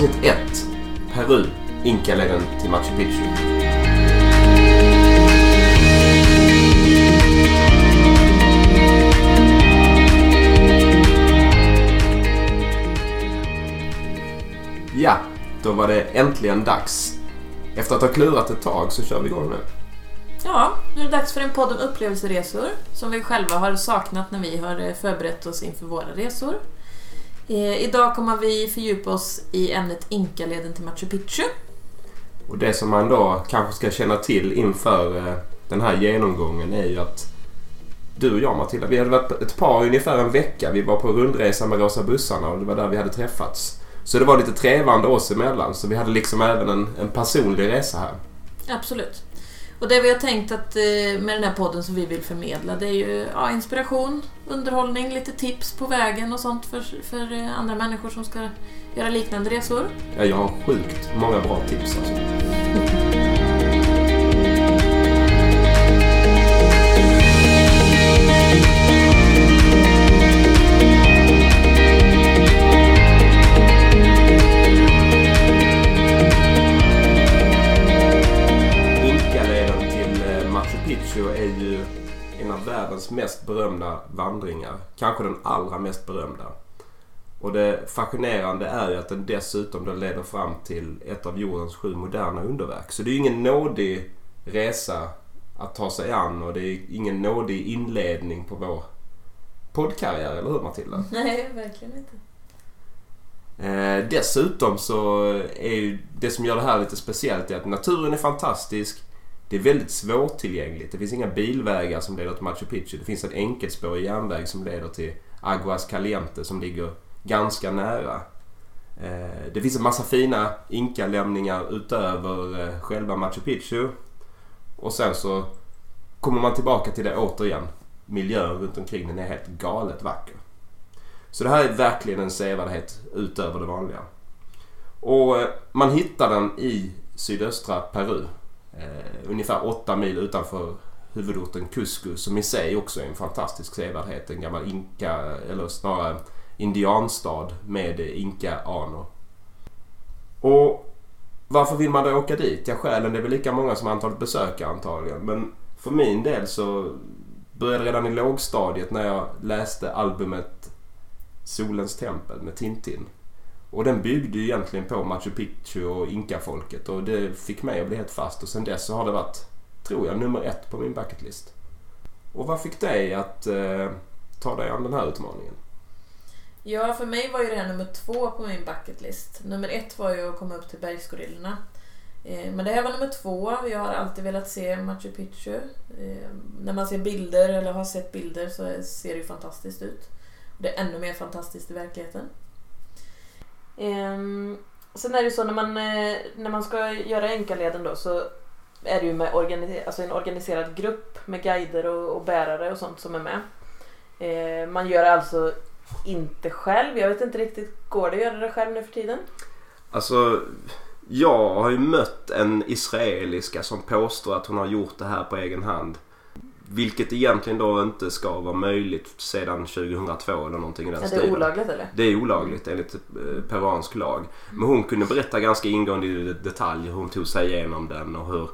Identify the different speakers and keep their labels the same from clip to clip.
Speaker 1: avsnitt 1. Peru, Inkaleden till Machu Picchu. Ja, då var det äntligen dags. Efter att ha klurat ett tag så kör vi igång nu.
Speaker 2: Ja, nu är det dags för en podd om upplevelseresor som vi själva har saknat när vi har eh, förberett oss inför våra resor. Eh, idag kommer vi fördjupa oss i ämnet Inkaleden till Machu Picchu.
Speaker 1: Och det som man då kanske ska känna till inför eh, den här genomgången är ju att du och jag Matilda, vi hade varit ett par ungefär en vecka. Vi var på rundresa med Rosa bussarna och det var där vi hade träffats. Så det var lite trevande oss emellan. Så vi hade liksom även en, en personlig resa här.
Speaker 2: Absolut. Och det vi har tänkt att eh, med den här podden som vi vill förmedla det är ju ja, inspiration, underhållning, lite tips på vägen och sånt för, för eh, andra människor som ska göra liknande resor.
Speaker 1: Ja, jag har sjukt många bra tips alltså. Kanske den allra mest berömda. Och det fascinerande är ju att den dessutom då leder fram till ett av jordens sju moderna underverk. Så det är ju ingen nådig resa att ta sig an och det är ingen nådig inledning på vår poddkarriär, eller hur Matilda?
Speaker 2: Nej, verkligen inte.
Speaker 1: Eh, dessutom så är ju det som gör det här lite speciellt är att naturen är fantastisk. Det är väldigt svårtillgängligt. Det finns inga bilvägar som leder till Machu Picchu. Det finns en enkelspårig järnväg som leder till Aguas Caliente som ligger ganska nära. Eh, det finns en massa fina inkalämningar utöver eh, själva Machu Picchu. Och sen så kommer man tillbaka till det återigen. Miljön runt omkring den är helt galet vacker. Så det här är verkligen en sevärdhet utöver det vanliga. Och eh, man hittar den i sydöstra Peru. Eh, ungefär 8 mil utanför huvudorten Cusco som i sig också är en fantastisk sevärdhet. En gammal inka, eller snarare indianstad med inka-anor. Och varför vill man då åka dit? Ja, skälen är väl lika många som antalet besökare antagligen. Men för min del så började redan i lågstadiet när jag läste albumet Solens tempel med Tintin. Och den byggde ju egentligen på Machu Picchu och inkafolket och det fick mig att bli helt fast och sen dess så har det varit, tror jag, nummer ett på min bucketlist. Och vad fick dig att eh, ta dig an den här utmaningen?
Speaker 2: Ja, för mig var ju det här nummer två på min bucketlist. Nummer ett var ju att komma upp till bergsgorillorna. Eh, Men det här var nummer två. Jag har alltid velat se Machu Picchu. Eh, När man ser bilder, eller har sett bilder, så ser det ju fantastiskt ut. Och det är ännu mer fantastiskt i verkligheten. Um, Sen är det ju så när man, eh, när man ska göra enkaleden då så är det ju med organi- alltså en organiserad grupp med guider och, och bärare och sånt som är med. Eh, Man gör alltså inte själv. Jag vet inte riktigt, går det att göra det själv nu för tiden?
Speaker 1: Alltså, jag har ju mött en israeliska som påstår att hon har gjort det här på egen hand. Vilket egentligen då inte ska vara möjligt sedan 2002 eller någonting i den
Speaker 2: Är det
Speaker 1: stilen.
Speaker 2: olagligt eller?
Speaker 1: Det är olagligt enligt eh, peruansk lag. Men hon kunde berätta ganska ingående i detalj hur hon tog sig igenom den och hur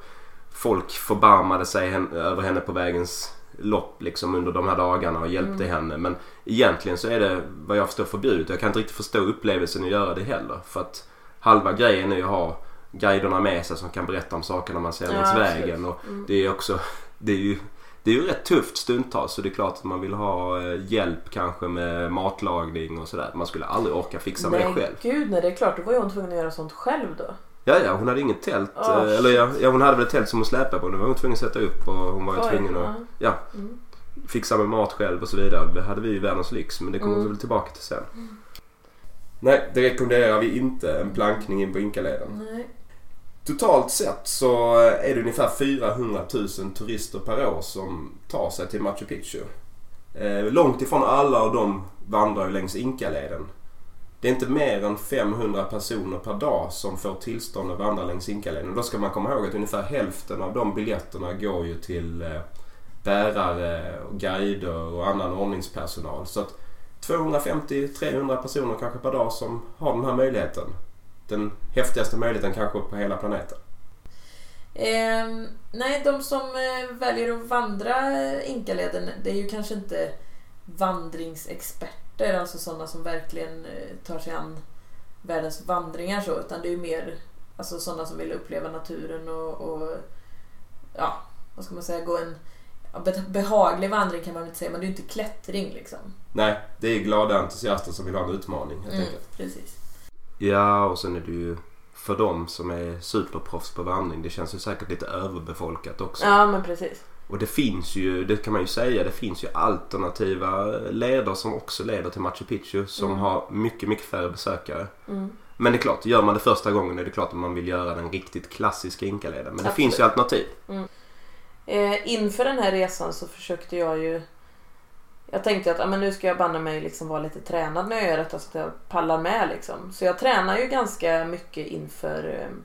Speaker 1: folk förbarmade sig över henne på vägens lopp liksom under de här dagarna och hjälpte henne. Men egentligen så är det vad jag förstår förbjudet. Jag kan inte riktigt förstå upplevelsen att göra det heller. För att halva grejen är ju att ha guiderna med sig som kan berätta om sakerna man ser
Speaker 2: Ja,
Speaker 1: längs
Speaker 2: absolut.
Speaker 1: vägen. Och
Speaker 2: Mm.
Speaker 1: det är också, det är ju det är ju rätt tufft stundtals så det är klart att man vill ha eh, hjälp kanske med matlagning och sådär. Man skulle aldrig orka fixa med det själv.
Speaker 2: gud nej, det är klart. Då var ju hon tvungen att göra sånt själv då.
Speaker 1: Ja, ja, hon hade inget tält. Eh, eller ja, hon hade väl ett tält som hon släpade på. Det var hon tvungen att sätta upp och hon var ju tvungen att
Speaker 2: ja. Mm.
Speaker 1: fixa med mat själv och så vidare. Det hade vi ju världens lyx men det kommer
Speaker 2: Mm.
Speaker 1: vi väl tillbaka till sen. Nej, det rekommenderar vi inte. En plankning in på Inkaleden.
Speaker 2: Nej.
Speaker 1: Totalt sett så är det ungefär 400 000 turister per år som tar sig till Machu Picchu. Eh, långt ifrån alla av dem vandrar ju längs Inkaleden. det är inte mer än 500 personer per dag som får tillstånd att vandra längs Inkaleden. Då ska man komma ihåg att ungefär hälften av de biljetterna går ju till eh, bärare, och guider och annan ordningspersonal. Så att 250-300 personer kanske per dag som har den här möjligheten. Den häftigaste möjligheten kanske på hela planeten.
Speaker 2: Eh, nej, de som eh, väljer att vandra Inkaleden, det är ju kanske inte vandringsexperter, alltså sådana som verkligen eh, tar sig an världens vandringar så, utan det är ju mer alltså sådana som vill uppleva naturen och, och ja, vad ska man säga, gå en behaglig vandring kan man väl inte säga, men det är ju inte klättring liksom.
Speaker 1: Nej, det är glada entusiaster som vill ha en utmaning helt mm, enkelt.
Speaker 2: Precis.
Speaker 1: Ja, och sen är det ju för dem som är superproffs på vandring. Det känns ju säkert lite överbefolkat också.
Speaker 2: Ja, men precis.
Speaker 1: Och det finns ju, det kan man ju säga, det finns ju alternativa leder som också leder till Machu Picchu som mm. har mycket, mycket färre besökare. Mm. Men det är klart, gör man det första gången är det klart att man vill göra den riktigt klassiska Inkaleden. Men Absolut. det finns ju alternativ.
Speaker 2: Mm. Eh, inför den här resan så försökte jag ju jag tänkte att ah, men nu ska jag banna mig liksom vara lite tränad när jag gör detta så att jag pallar med. Liksom. Så jag tränar ju ganska mycket inför eh,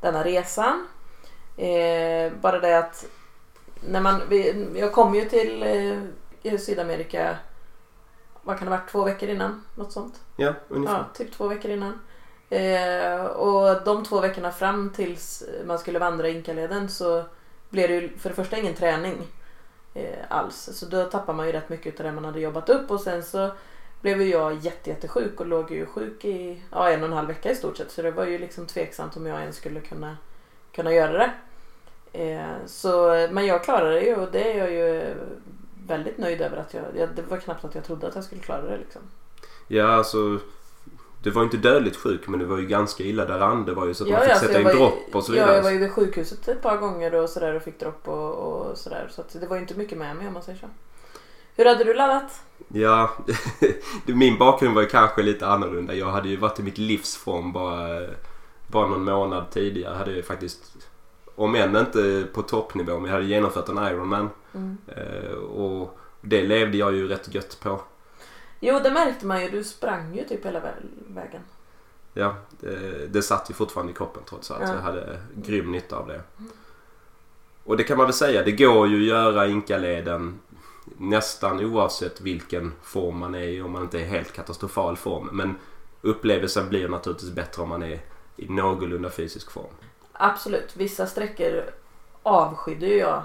Speaker 2: denna resan. Eh, bara det att när man, vi, jag kom ju till eh, Sydamerika, vad kan det ha varit, två veckor innan? Något sånt?
Speaker 1: Ja, ungefär.
Speaker 2: Ja, typ två veckor innan. Eh, och de två veckorna fram tills man skulle vandra Inkaleden så blev det ju för det första ingen träning eh, alls. Så då tappar man ju rätt mycket av det man hade jobbat upp och sen så blev ju jag jätte, jättesjuk och låg ju sjuk i ja, en och en halv vecka i stort sett. Så det var ju liksom tveksamt om jag ens skulle kunna, kunna göra det. Eh, så, men jag klarade det ju och det är jag ju väldigt nöjd över. att jag, jag Det var knappt att jag trodde att jag skulle klara det liksom.
Speaker 1: Ja, alltså du var inte dödligt sjuk men du var ju ganska illa däran. Det var ju så att ja, man fick alltså sätta in dropp och så vidare.
Speaker 2: Ja, jag var ju vid sjukhuset ett par gånger och sådär och fick dropp och, och sådär. Så det var ju inte mycket med mig om man säger så. Hur hade du laddat?
Speaker 1: Ja, min bakgrund var ju kanske lite annorlunda. Jag hade ju varit i mitt livsform bara, bara någon månad tidigare. Jag hade ju faktiskt, om än inte på toppnivå, men jag hade genomfört en Ironman. Mm. Eh, och det levde jag ju rätt gött på.
Speaker 2: Jo, det märkte man ju. Du sprang ju typ hela vägen.
Speaker 1: Ja, det, det satt ju fortfarande i kroppen trots allt. Ja. Jag hade grym nytta av det. Och det kan man väl säga, det går ju att göra inkaleden nästan oavsett vilken form man är i om man inte är helt katastrofal form. Men upplevelsen blir naturligtvis bättre om man är i någorlunda fysisk form.
Speaker 2: Absolut, vissa sträckor avskydde jag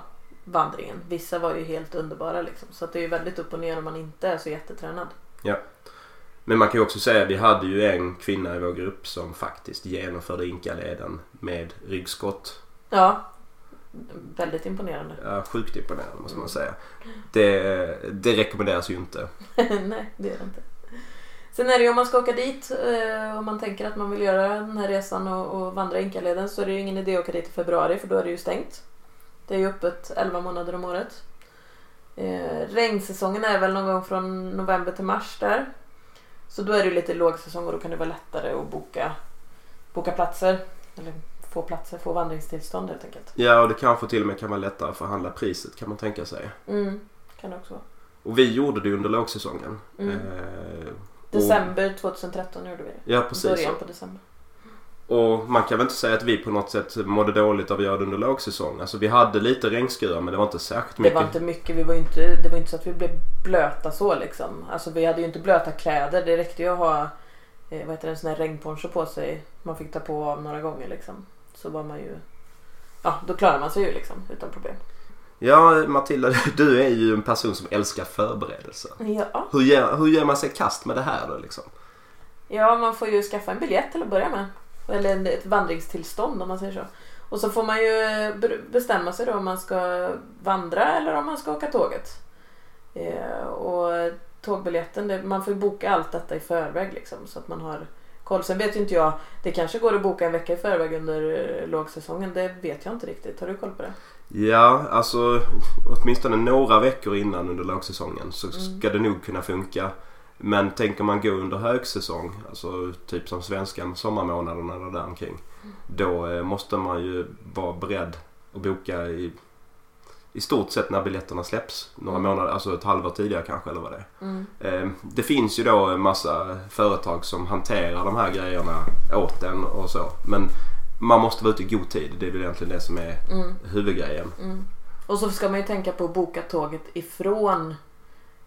Speaker 2: vandringen. Vissa var ju helt underbara liksom. Så det är ju väldigt upp och ner om man inte är så jättetränad.
Speaker 1: Ja. Men man kan ju också säga att vi hade ju en kvinna i vår grupp som faktiskt genomförde Inkaleden med ryggskott.
Speaker 2: Ja. Väldigt imponerande.
Speaker 1: Ja, sjukt imponerande måste man säga. Det, det rekommenderas ju inte.
Speaker 2: Nej, det gör det inte. Sen är det ju om man ska åka dit eh, och man tänker att man vill göra den här resan och, och vandra Inkaleden så är det ju ingen idé att åka dit i februari för då är det ju stängt. Det är ju öppet 11 månader om året. Eh, regnsäsongen är väl någon gång från november till mars där. Så då är det lite lågsäsong och då kan det vara lättare att boka, boka platser. Eller få platser, få vandringstillstånd helt enkelt.
Speaker 1: Ja och det kanske till och med kan vara lättare att förhandla priset kan man tänka sig.
Speaker 2: Mm, kan det också vara.
Speaker 1: Och vi gjorde det under lågsäsongen.
Speaker 2: Mm. Eh, December 2013 gjorde vi det.
Speaker 1: Ja precis.
Speaker 2: Början på december.
Speaker 1: Och man kan väl inte säga att vi på något sätt mådde dåligt av att göra det under lågsäsong. Alltså vi hade lite regnskurar men det var inte särskilt mycket.
Speaker 2: Det var inte mycket. Vi var inte, det var inte så att vi blev blöta så liksom. Alltså vi hade ju inte blöta kläder. Det räckte ju att ha eh, vad heter det, en sån här regnponcho på sig. Man fick ta på av några gånger liksom. Så var man ju... Ja, då klarar man sig ju liksom utan problem.
Speaker 1: Ja, Matilda, du är ju en person som älskar förberedelser.
Speaker 2: Ja.
Speaker 1: Hur ger, hur ger man sig kast med det här då liksom?
Speaker 2: Ja, man får ju skaffa en biljett till att börja med. Eller ett vandringstillstånd om man säger så. Och så får man ju bestämma sig då om man ska vandra eller om man ska åka tåget. Eh, och tågbiljetten, det, man får ju boka allt detta i förväg liksom så att man har koll. Sen vet ju inte jag, det kanske går att boka en vecka i förväg under lågsäsongen. Det vet jag inte riktigt. Har du koll på det?
Speaker 1: Ja, alltså åtminstone några veckor innan under lågsäsongen så ska mm. det nog kunna funka. Men tänker man gå under högsäsong, alltså typ som svenskan sommarmånaderna eller där omkring. Då eh, måste man ju vara beredd att boka i i stort sett när biljetterna släpps. Några månader, alltså ett halvår tidigare kanske eller vad det är.
Speaker 2: Mm.
Speaker 1: Eh, Det finns ju då en massa företag som hanterar de här grejerna åt en och så. Men man måste vara ute i god tid. Det är väl egentligen det som är
Speaker 2: Mm.
Speaker 1: huvudgrejen.
Speaker 2: Mm. Och så ska man ju tänka på att boka tåget ifrån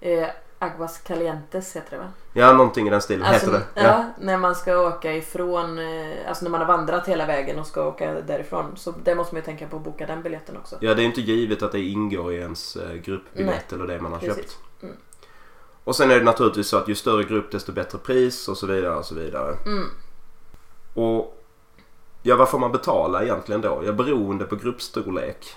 Speaker 2: eh, Aguas Calientes heter det va?
Speaker 1: Ja, någonting i den stilen.
Speaker 2: Alltså,
Speaker 1: Heter det?
Speaker 2: Ja, när man ska åka ifrån, eh, alltså när man har vandrat hela vägen och ska åka därifrån. Så det måste man ju tänka på att boka den biljetten också.
Speaker 1: Ja, det är inte givet att det ingår i ens eh, gruppbiljett eller det man har
Speaker 2: precis.
Speaker 1: köpt.
Speaker 2: Mm.
Speaker 1: Och sen är det naturligtvis så att ju större grupp desto bättre pris och så vidare och så vidare.
Speaker 2: Mm.
Speaker 1: Och ja, vad får man betala egentligen då? Ja, beroende på gruppstorlek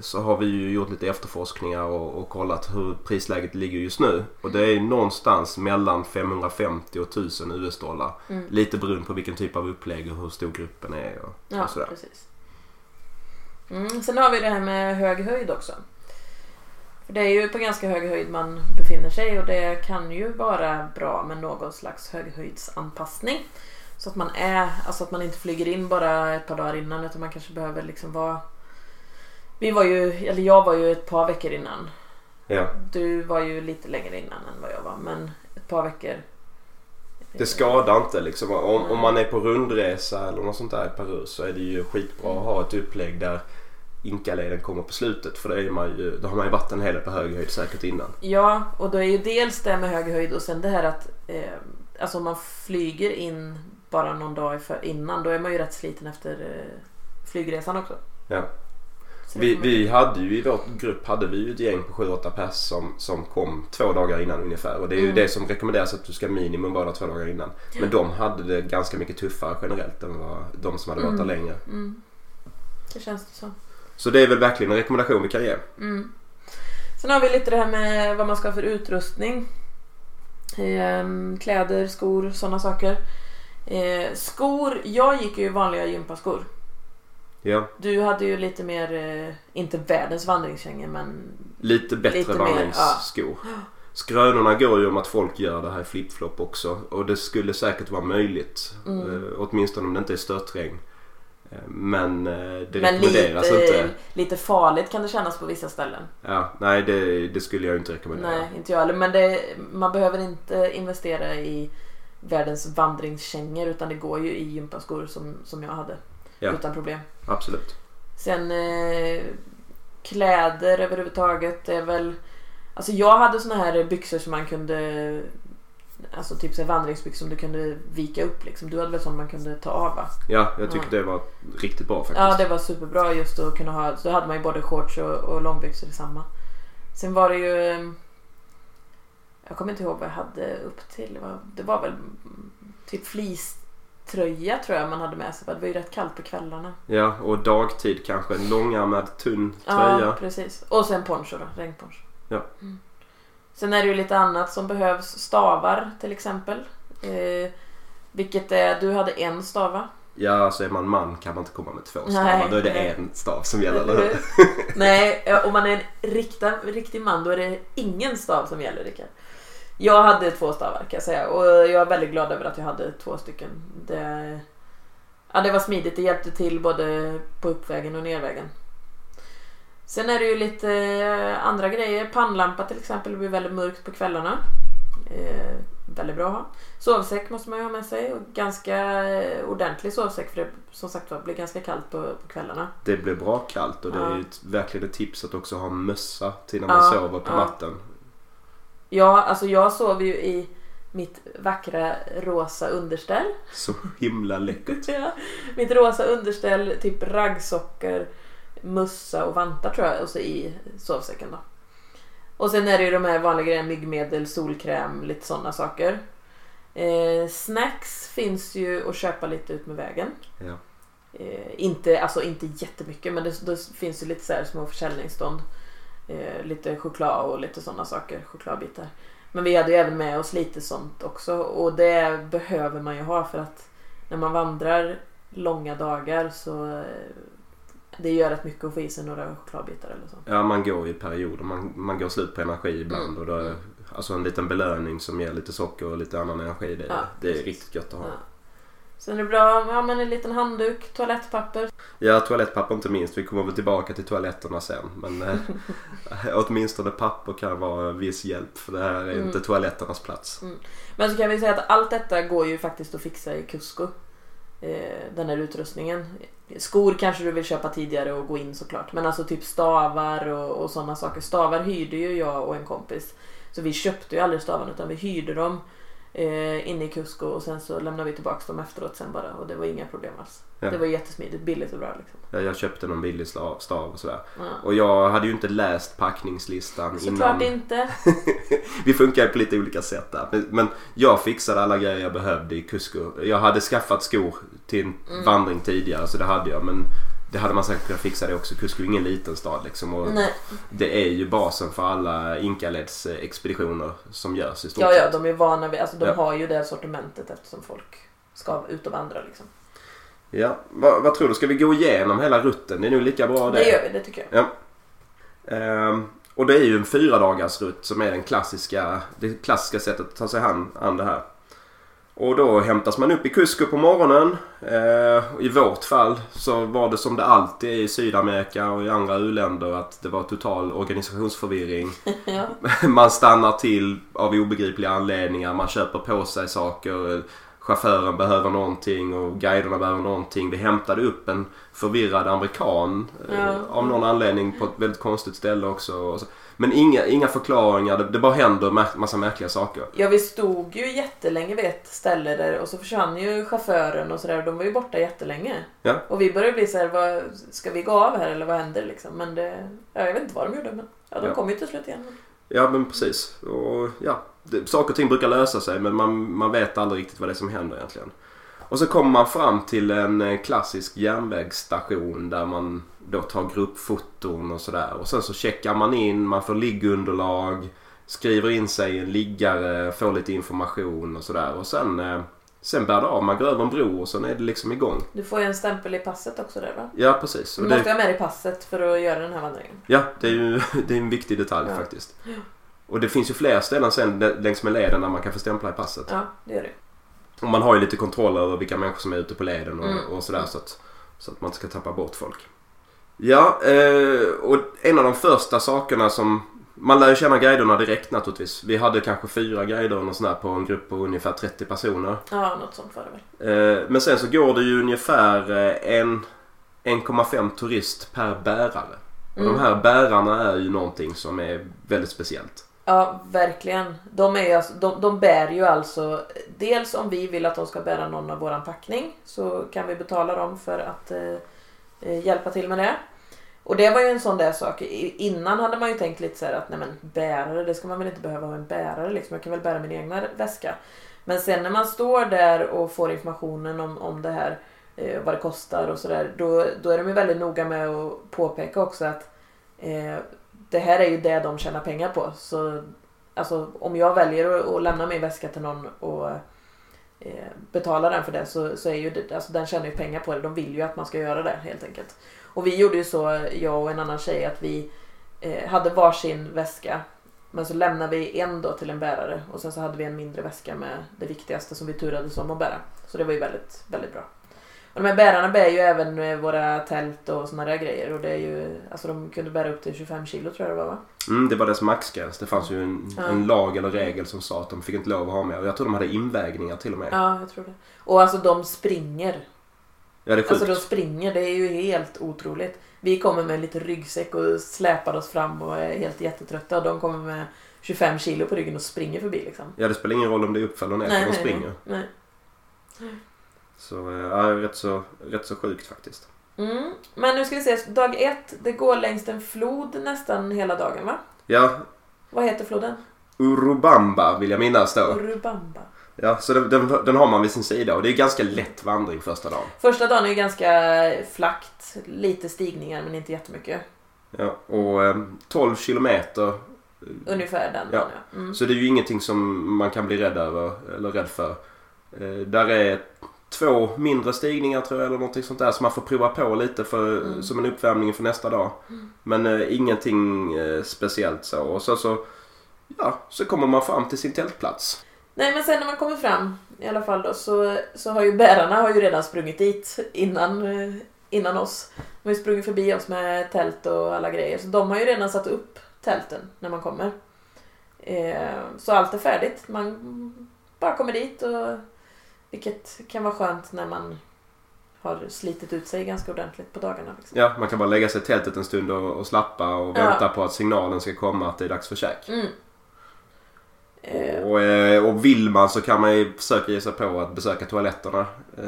Speaker 1: så har vi ju gjort lite efterforskningar och, och kollat hur prisläget ligger just nu. Och det är någonstans mellan 550 och 1000 US-dollar.
Speaker 2: Mm.
Speaker 1: Lite beroende på vilken typ av upplägg och hur stor gruppen är och,
Speaker 2: Ja,
Speaker 1: och sådär.
Speaker 2: precis. Mm. Sen har vi det här med hög höjd också. För det är ju på ganska hög höjd man befinner sig och det kan ju vara bra med någon slags höghöjdsanpassning. Så att man är, alltså att man inte flyger in bara ett par dagar innan utan man kanske behöver liksom vara Vi var ju, eller jag var ju ett par veckor innan.
Speaker 1: Ja.
Speaker 2: Du var ju lite längre innan än vad jag var men ett par veckor.
Speaker 1: Det skadar inte liksom. Om, om man är på rundresa eller något sånt där i Peru så är det ju skitbra att ha ett upplägg där Inkaleden kommer på slutet. För det är man ju, då har man ju varit en hel på hög höjd säkert innan.
Speaker 2: Ja, och då är ju dels det med hög höjd och sen det här att eh, alltså om man flyger in bara någon dag för innan då är man ju rätt sliten efter eh, flygresan också.
Speaker 1: Ja.
Speaker 2: Så
Speaker 1: Vi, vi hade ju i vår grupp hade vi ju ett gäng på 7-8 pers som, som kom två dagar innan ungefär. Och det är ju
Speaker 2: Mm.
Speaker 1: det som rekommenderas att du ska minimum vara två dagar innan. Men de hade det ganska mycket tuffare generellt än vad de som hade varit där
Speaker 2: Mm.
Speaker 1: längre.
Speaker 2: Mm. Det känns det som.
Speaker 1: Så det är väl verkligen en rekommendation vi kan ge.
Speaker 2: Mm. Sen har vi lite det här med vad man ska ha för utrustning. Ehm, kläder, skor, sådana saker. Eh, skor, jag gick ju i vanliga gympaskor.
Speaker 1: Ja,
Speaker 2: Du hade ju lite mer, eh, inte världens vandringskängor men
Speaker 1: lite bättre
Speaker 2: Lite mer,
Speaker 1: vandringsskor. Skrönorna går ju om att folk gör det här i flip-flop också. Och det skulle säkert vara möjligt.
Speaker 2: Mm.
Speaker 1: Eh, åtminstone om det inte är störtregn. Eh, Men det
Speaker 2: Men
Speaker 1: rekommenderas
Speaker 2: lite,
Speaker 1: inte.
Speaker 2: lite farligt kan det kännas på vissa ställen.
Speaker 1: Ja, nej, det, det skulle jag inte rekommendera.
Speaker 2: Nej, inte jag heller. Men det, man behöver inte investera i världens vandringskängor utan det går ju i gympaskor som, som jag hade.
Speaker 1: Ja.
Speaker 2: Utan problem.
Speaker 1: Absolut.
Speaker 2: Sen eh, kläder överhuvudtaget är väl... Alltså jag hade såna här byxor som man kunde... Alltså typ så vandringsbyxor som du kunde vika upp liksom. Du hade väl sån man kunde ta av va?
Speaker 1: Ja, jag tycker
Speaker 2: Ja.
Speaker 1: det var riktigt bra faktiskt.
Speaker 2: Ja, det var superbra just att kunna ha. Så då hade man ju både shorts och, och långbyxor i samma. Sen var det ju... Jag kommer inte ihåg vad jag hade upp till. Det var, det var väl typ fleecetröja tror jag man hade med sig. för Det var ju rätt kallt på kvällarna.
Speaker 1: Ja, och dagtid kanske en långärmad tunn
Speaker 2: Ja,
Speaker 1: tröja.
Speaker 2: precis. Och sen poncho då, regnponcho.
Speaker 1: Ja.
Speaker 2: Mm. Sen är det ju lite annat som behövs. Stavar till exempel. Eh, vilket är, du hade en stava.
Speaker 1: Ja, alltså är man man kan man inte komma med två stavar.
Speaker 2: Nej,
Speaker 1: Då är det
Speaker 2: nej.
Speaker 1: en stav som gäller, eller hur?
Speaker 2: Nej, om man är en riktig, riktig man då är det ingen stav som gäller Rickard. Jag hade två stavar kan jag säga och jag är väldigt glad över att jag hade två stycken. Det, ja, det var smidigt, det hjälpte till både på uppvägen och nervägen. Sen är det ju lite eh, andra grejer. Pannlampa till exempel, det blir väldigt mörkt på kvällarna. Eh, väldigt bra att ha. Sovsäck måste man ju ha med sig och ganska eh, ordentlig sovsäck för det som sagt var blir ganska kallt på, på kvällarna.
Speaker 1: Det blir bra kallt och det är
Speaker 2: Ja.
Speaker 1: ju ett, verkligen ett tips att också ha mössa till när man
Speaker 2: Ja,
Speaker 1: sover på
Speaker 2: ja.
Speaker 1: natten.
Speaker 2: Ja, alltså jag sov ju i mitt vackra rosa underställ.
Speaker 1: Så himla läckert.
Speaker 2: Ja, mitt rosa underställ, typ raggsockor, mössa och vantar tror jag och så i sovsäcken då. Och sen är det ju de här vanliga grejerna, myggmedel, solkräm, lite sådana saker. Eh, snacks finns ju att köpa lite ut med vägen.
Speaker 1: Ja.
Speaker 2: Eh, inte, alltså inte jättemycket men det, det finns ju lite så små försäljningsstånd. Eh, lite choklad och lite sådana saker, chokladbitar. Men vi hade ju även med oss lite sånt också och det behöver man ju ha för att när man vandrar långa dagar så eh, det gör rätt mycket att få i sig några chokladbitar eller så.
Speaker 1: Ja, man går i perioder. Man, man går slut på energi ibland.
Speaker 2: Mm.
Speaker 1: Och då alltså en liten belöning som ger lite socker och lite annan energi. Det,
Speaker 2: Ja,
Speaker 1: det är riktigt gött att ha.
Speaker 2: Ja. Sen är det bra ja, men en liten handduk, toalettpapper.
Speaker 1: Ja, toalettpapper inte minst. Vi kommer väl tillbaka till toaletterna sen. Men eh, åtminstone papper kan vara en viss hjälp för det här är
Speaker 2: Mm.
Speaker 1: inte toaletternas plats.
Speaker 2: Men så kan vi säga att allt detta går ju faktiskt att fixa i Cusco. Eh, den här utrustningen. Skor kanske du vill köpa tidigare och gå in såklart. Men alltså typ stavar och, och sådana saker. Stavar hyrde ju jag och en kompis. Så vi köpte ju aldrig stavarna utan vi hyrde dem eh, inne i Cusco och sen så lämnade vi tillbaka dem efteråt sen bara. Och det var inga problem alls.
Speaker 1: Ja.
Speaker 2: Det var jättesmidigt, billigt och bra liksom.
Speaker 1: Ja, Jag köpte någon billig stav och sådär.
Speaker 2: Ja.
Speaker 1: Och jag hade ju inte läst packningslistan
Speaker 2: Såklart
Speaker 1: innan.
Speaker 2: inte.
Speaker 1: Vi funkar på lite olika sätt där. Men, men jag fixade alla grejer jag behövde i Cusco. Jag hade skaffat skor till en
Speaker 2: Mm.
Speaker 1: vandring tidigare så det hade jag. Men det hade man säkert kunnat fixa det också. Cusco är ingen liten stad liksom. Och
Speaker 2: Nej.
Speaker 1: det är ju basen för alla Inkaleds expeditioner som görs i stort
Speaker 2: Ja, ja, de är vana vid, alltså de
Speaker 1: Ja.
Speaker 2: har ju det sortimentet eftersom folk ska ut och vandra liksom.
Speaker 1: Ja, vad, vad tror du? Ska vi gå igenom hela rutten? Det är nog lika bra det.
Speaker 2: Det gör vi, det tycker jag.
Speaker 1: Ehm, och det är ju en fyra dagars rutt som är den klassiska, det klassiska sättet att ta sig an, an det här. Och då hämtas man upp i Cusco på morgonen. Eh, I vårt fall så var det som det alltid är i Sydamerika och i andra u-länder att det var total organisationsförvirring.
Speaker 2: ja.
Speaker 1: Man stannar till av obegripliga anledningar. Man köper på sig saker. Chauffören behöver någonting och guiderna behöver någonting. Vi hämtade upp en förvirrad amerikan eh,
Speaker 2: Ja.
Speaker 1: av någon anledning på ett väldigt konstigt ställe också. Men inga, inga förklaringar. Det, det bara händer ma- massa märkliga saker.
Speaker 2: Ja, vi stod ju jättelänge vid ett ställe där och så försvann ju chauffören och sådär. De var ju borta jättelänge.
Speaker 1: Ja.
Speaker 2: Och vi började bli så här, vad, ska vi gå av här eller vad händer liksom? Men det, ja, jag vet inte vad de gjorde men ja, de
Speaker 1: Ja.
Speaker 2: kom ju till slut igen.
Speaker 1: Ja men precis. Och, ja, det, saker och ting brukar lösa sig men man, man vet aldrig riktigt vad det är som händer egentligen. Och så kommer man fram till en eh, klassisk järnvägsstation där man då tar gruppfoton och sådär. Och sen så checkar man in, man får liggunderlag, skriver in sig i en liggare, får lite information och sådär. Och sen, eh, sen bär det av. Man går över en bro och sen är det liksom igång.
Speaker 2: Du får ju en stämpel i passet också där va?
Speaker 1: Ja precis.
Speaker 2: Du måste
Speaker 1: det,
Speaker 2: ha med dig passet för att göra den här vandringen.
Speaker 1: ja, det är ju det är en viktig detalj
Speaker 2: Ja.
Speaker 1: faktiskt. Och det finns ju fler ställen sen längs med leden där man kan få stämpla i passet.
Speaker 2: Ja, det gör det.
Speaker 1: Och man har ju lite kontroll över vilka människor som är ute på leden och,
Speaker 2: Mm.
Speaker 1: och sådär så att, så att man inte ska tappa bort folk. Ja, eh, och en av de första sakerna som... Man lär ju känna guiderna direkt naturligtvis. Vi hade kanske fyra guider och sån där på en grupp på ungefär 30 personer.
Speaker 2: Ja, något sånt var det väl.
Speaker 1: Eh, men sen så går det ju ungefär eh, en 1,5 turist per bärare. Och
Speaker 2: Mm.
Speaker 1: de här bärarna är ju någonting som är väldigt speciellt.
Speaker 2: Ja, verkligen. De, är alltså, de, de bär ju alltså, dels om vi vill att de ska bära någon av våran packning så kan vi betala dem för att eh, eh hjälpa till med det. Och det var ju en sån där sak. Innan hade man ju tänkt lite så här att nej men bärare, det ska man väl inte behöva ha en bärare liksom. Jag kan väl bära min egna väska. Men sen när man står där och får informationen om, om det här, eh, vad det kostar och sådär. Då, då är de ju väldigt noga med att påpeka också att eh, det här är ju det de tjänar pengar på. Så alltså, om jag väljer att, att lämna min väska till någon och eh, betala den för det så, så är ju det, alltså, den tjänar ju pengar på det. De vill ju att man ska göra det helt enkelt. Och vi gjorde ju så, jag och en annan tjej, att vi eh, hade varsin väska. Men så lämnade vi en då till en bärare och sen så hade vi en mindre väska med det viktigaste som vi turades om att bära. Så det var ju väldigt, väldigt bra. Och de här bärarna bär ju även eh, våra tält och såna där grejer och det är ju, alltså de kunde bära upp till 25 kilo tror jag det var va?
Speaker 1: Mm, det var dess maxgräns. Det fanns ju en,
Speaker 2: Ja.
Speaker 1: en lag eller regel som sa att de fick inte lov att ha mer. Och jag tror de hade invägningar till och med.
Speaker 2: Ja, jag tror det. Och alltså de springer.
Speaker 1: Ja, det är sjukt.
Speaker 2: Alltså de springer, det är ju helt otroligt. Vi kommer med en liten ryggsäck och släpar oss fram och är helt jättetrötta. Och de kommer med 25 kilo på ryggen och springer förbi liksom.
Speaker 1: Ja, det spelar ingen roll om det är uppför eller ner, de springer.
Speaker 2: Nej.
Speaker 1: Så, eh, ja, rätt så, rätt så sjukt faktiskt.
Speaker 2: Mm. Men nu ska vi se, dag ett, det går längs en flod nästan hela dagen va?
Speaker 1: Ja,
Speaker 2: Vad heter floden?
Speaker 1: Urubamba vill jag minnas då.
Speaker 2: Urubamba.
Speaker 1: Ja, så den, den, den har man vid sin sida och det är ganska lätt vandring första dagen.
Speaker 2: Första dagen är ju ganska flackt, lite stigningar men inte jättemycket.
Speaker 1: Ja, och eh, 12 kilometer.
Speaker 2: Ungefär den
Speaker 1: Ja.
Speaker 2: dagen ja. Mm.
Speaker 1: Så det är ju ingenting som man kan bli rädd över eller rädd för. Eh, där är två mindre stigningar tror jag eller någonting sånt där som man får prova på lite för,
Speaker 2: Mm.
Speaker 1: som en uppvärmning för nästa dag. Men eh, ingenting eh, speciellt så. Och så, så, ja, så kommer man fram till sin tältplats.
Speaker 2: Nej men sen när man kommer fram i alla fall då så, så har ju bärarna har ju redan sprungit dit innan, eh, innan oss. De har ju sprungit förbi oss med tält och alla grejer. Så de har ju redan satt upp tälten när man kommer. Eh, så allt är färdigt. Man bara kommer dit och vilket kan vara skönt när man har slitit ut sig ganska ordentligt på dagarna. Liksom.
Speaker 1: Ja, man kan bara lägga sig i tältet en stund och, och slappa och
Speaker 2: Ja.
Speaker 1: vänta på att signalen ska komma att det är dags för käk.
Speaker 2: Mm.
Speaker 1: Och, eh, och vill man så kan man ju försöka ge sig på att besöka toaletterna. Eh,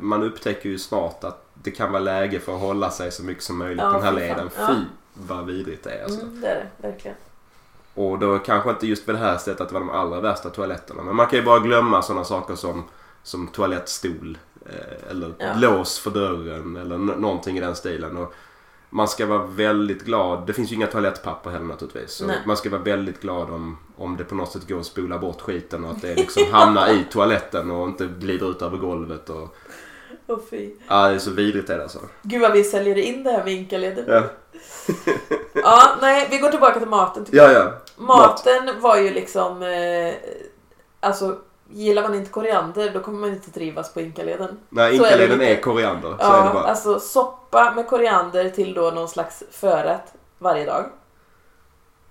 Speaker 1: Man upptäcker ju snart att det kan vara läge för att hålla sig så mycket som möjligt
Speaker 2: Ja,
Speaker 1: på den här
Speaker 2: fy
Speaker 1: leden.
Speaker 2: Ja.
Speaker 1: Fy vad vidrigt det är alltså.
Speaker 2: mm, det är det, verkligen.
Speaker 1: Och då kanske inte just vid det här stället att det var de allra värsta toaletterna. Men man kan ju bara glömma sådana saker som, som toalettstol. Eh, eller
Speaker 2: Ja.
Speaker 1: lås för dörren eller någonting i den stilen. Och man ska vara väldigt glad. Det finns ju inga toalettpapper heller naturligtvis. Så
Speaker 2: Nej.
Speaker 1: man ska vara väldigt glad om, om det på något sätt går att spola bort skiten och att det liksom hamnar i toaletten och inte glider ut över golvet. Och,
Speaker 2: Åh fy.
Speaker 1: ja, det är så vidrigt är det alltså.
Speaker 2: Gud vad vi säljer in det här med Inkaleden.
Speaker 1: Ja,
Speaker 2: Ja, nej, vi går tillbaka till maten.
Speaker 1: ja. ja.
Speaker 2: Maten var ju liksom... Eh, alltså, gillar man inte koriander då kommer man inte trivas på Inkaleden.
Speaker 1: Nej,
Speaker 2: Så är
Speaker 1: inkaleden
Speaker 2: lite.
Speaker 1: är koriander. Så
Speaker 2: Ja,
Speaker 1: är det bara.
Speaker 2: alltså soppa med koriander till då någon slags förrätt varje dag.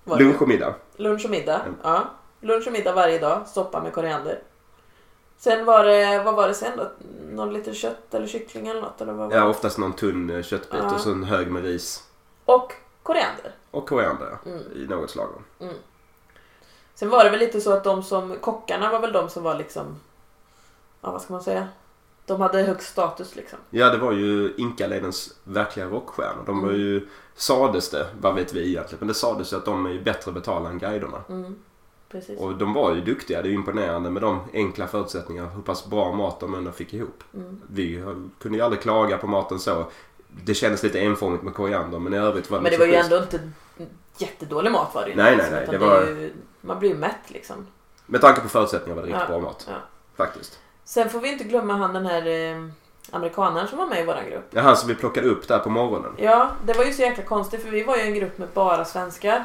Speaker 1: Lunch och middag.
Speaker 2: Lunch och middag.
Speaker 1: Mm.
Speaker 2: Ja. Lunch och middag varje dag, soppa med koriander. Sen var det, vad var det sen då? Någon liter kött eller kyckling eller något? Eller vad var
Speaker 1: Ja, oftast någon tunn eh, köttbit
Speaker 2: Ja.
Speaker 1: och så en hög med ris.
Speaker 2: Och koriander.
Speaker 1: Och koriander
Speaker 2: Mm.
Speaker 1: i något slag.
Speaker 2: Mm. Sen var det väl lite så att de som, kockarna var väl de som var liksom, ja vad ska man säga? De hade högst status liksom.
Speaker 1: Ja, det var ju Inkaledens verkliga rockstjärnor. De var
Speaker 2: Mm.
Speaker 1: ju, sades det, vad vet vi egentligen, men det sades ju att de är ju bättre betalda än guiderna.
Speaker 2: Mm.
Speaker 1: Och de var ju duktiga, det är imponerande med de enkla förutsättningarna, hur pass bra mat de ändå fick ihop.
Speaker 2: Mm.
Speaker 1: Vi kunde ju aldrig klaga på maten så. Det kändes lite enformigt med koriander, men i övrigt var det
Speaker 2: Men det var ju ändå inte jättedålig mat var det ju
Speaker 1: Nej, nej, nej, det var-
Speaker 2: ju, Man blir ju mätt liksom.
Speaker 1: Med tanke på förutsättningarna var det riktigt
Speaker 2: Ja,
Speaker 1: bra mat.
Speaker 2: ja.
Speaker 1: Faktiskt.
Speaker 2: Sen får vi inte glömma han den här eh, amerikanaren som var med i våran grupp.
Speaker 1: Ja, han som vi plockade upp där på morgonen.
Speaker 2: Ja, det var ju så jäkla konstigt för vi var ju en grupp med bara svenskar.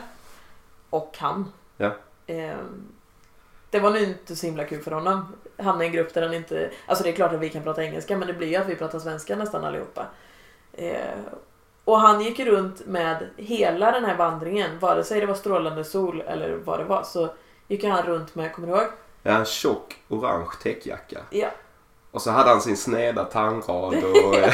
Speaker 2: Och han.
Speaker 1: Ja.
Speaker 2: Ehm, det var nu inte så himla kul för honom. Hamna i en grupp där han inte... Alltså det är klart att vi kan prata engelska men det blir ju att vi pratar svenska nästan allihopa. Ehm, och han gick runt med hela den här vandringen, vare sig det var strålande sol eller vad det var, så gick han runt med, kommer du ihåg?
Speaker 1: Ja, en tjock orange täckjacka.
Speaker 2: Ja.
Speaker 1: Och så hade han sin sneda tangrad och...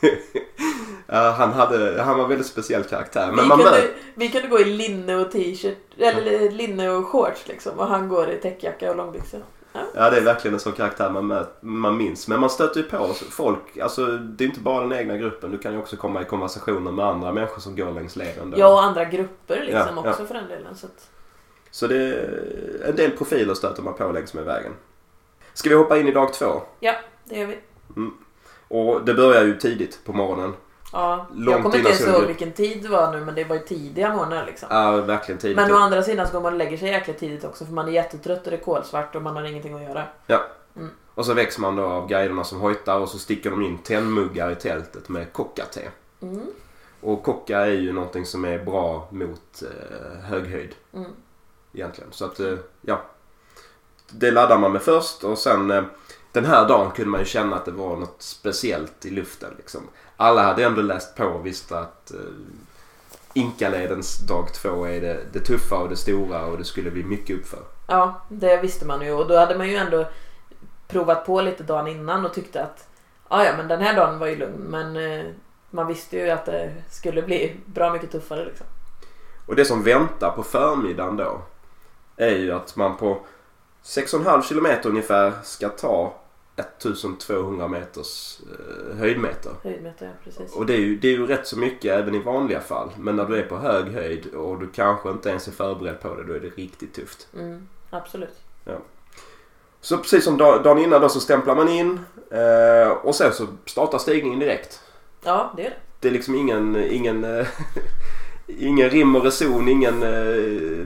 Speaker 1: ja, han, hade, han var en väldigt speciell karaktär. Men
Speaker 2: vi,
Speaker 1: man
Speaker 2: kunde,
Speaker 1: mö-
Speaker 2: vi kunde gå i linne och t-shirt, eller linne och shorts liksom. Och han går i täckjacka och långbyxor.
Speaker 1: Ja, det är verkligen en sån karaktär man, man minns. Men man stöter ju på folk. Alltså, det är inte bara den egna gruppen. Du kan ju också komma i konversationer med andra människor som går längs leden.
Speaker 2: Ja, och andra grupper liksom
Speaker 1: Ja,
Speaker 2: också för den delen. Så att,
Speaker 1: Så det är en del profiler stöter man på längs med vägen. Ska vi hoppa in i dag två?
Speaker 2: det gör vi.
Speaker 1: Och det börjar ju tidigt på morgonen.
Speaker 2: Ja,
Speaker 1: Långt
Speaker 2: jag kommer inte ens ihåg vilken tid det var nu men det var ju tidiga morgnar liksom.
Speaker 1: Ja, verkligen tidigt.
Speaker 2: Men å andra sidan så går man och lägger sig jäkligt tidigt också för man är jättetrött och det är kolsvart och man har ingenting att göra.
Speaker 1: Och så väcks man då av guiderna som hojtar och så sticker de in tennmuggar i tältet med kockate.
Speaker 2: Mm.
Speaker 1: Och kocka är ju någonting som är bra mot eh, höghöjd
Speaker 2: Mm.
Speaker 1: egentligen. Så att, eh, ja. Det laddar man med först och sen eh, den här dagen kunde man ju känna att det var något speciellt i luften. Liksom. Alla hade ändå läst på och visste att eh, Inkaledens dag två är det, det tuffa och det stora och det skulle bli mycket uppför.
Speaker 2: Ja, det visste man ju och då hade man ju ändå provat på lite dagen innan och tyckte att "Ah, ja men den här dagen var ju lugn men eh, man visste ju att det skulle bli bra mycket tuffare liksom.
Speaker 1: Och det som väntar på förmiddagen då är ju att man på 6,5 kilometer ungefär ska ta 1200 meters eh, höjdmeter.
Speaker 2: Höjdmeter, ja precis.
Speaker 1: Och det är, ju, det är ju rätt så mycket även i vanliga fall. Men när du är på hög höjd och du kanske inte ens är förberedd på det, då är det riktigt tufft.
Speaker 2: Mm, absolut.
Speaker 1: Så precis som da- dagen innan då så stämplar man in eh, och sen så startar stigningen direkt.
Speaker 2: Ja, det är det.
Speaker 1: Det är liksom ingen, ingen, eh, ingen rim och reson, ingen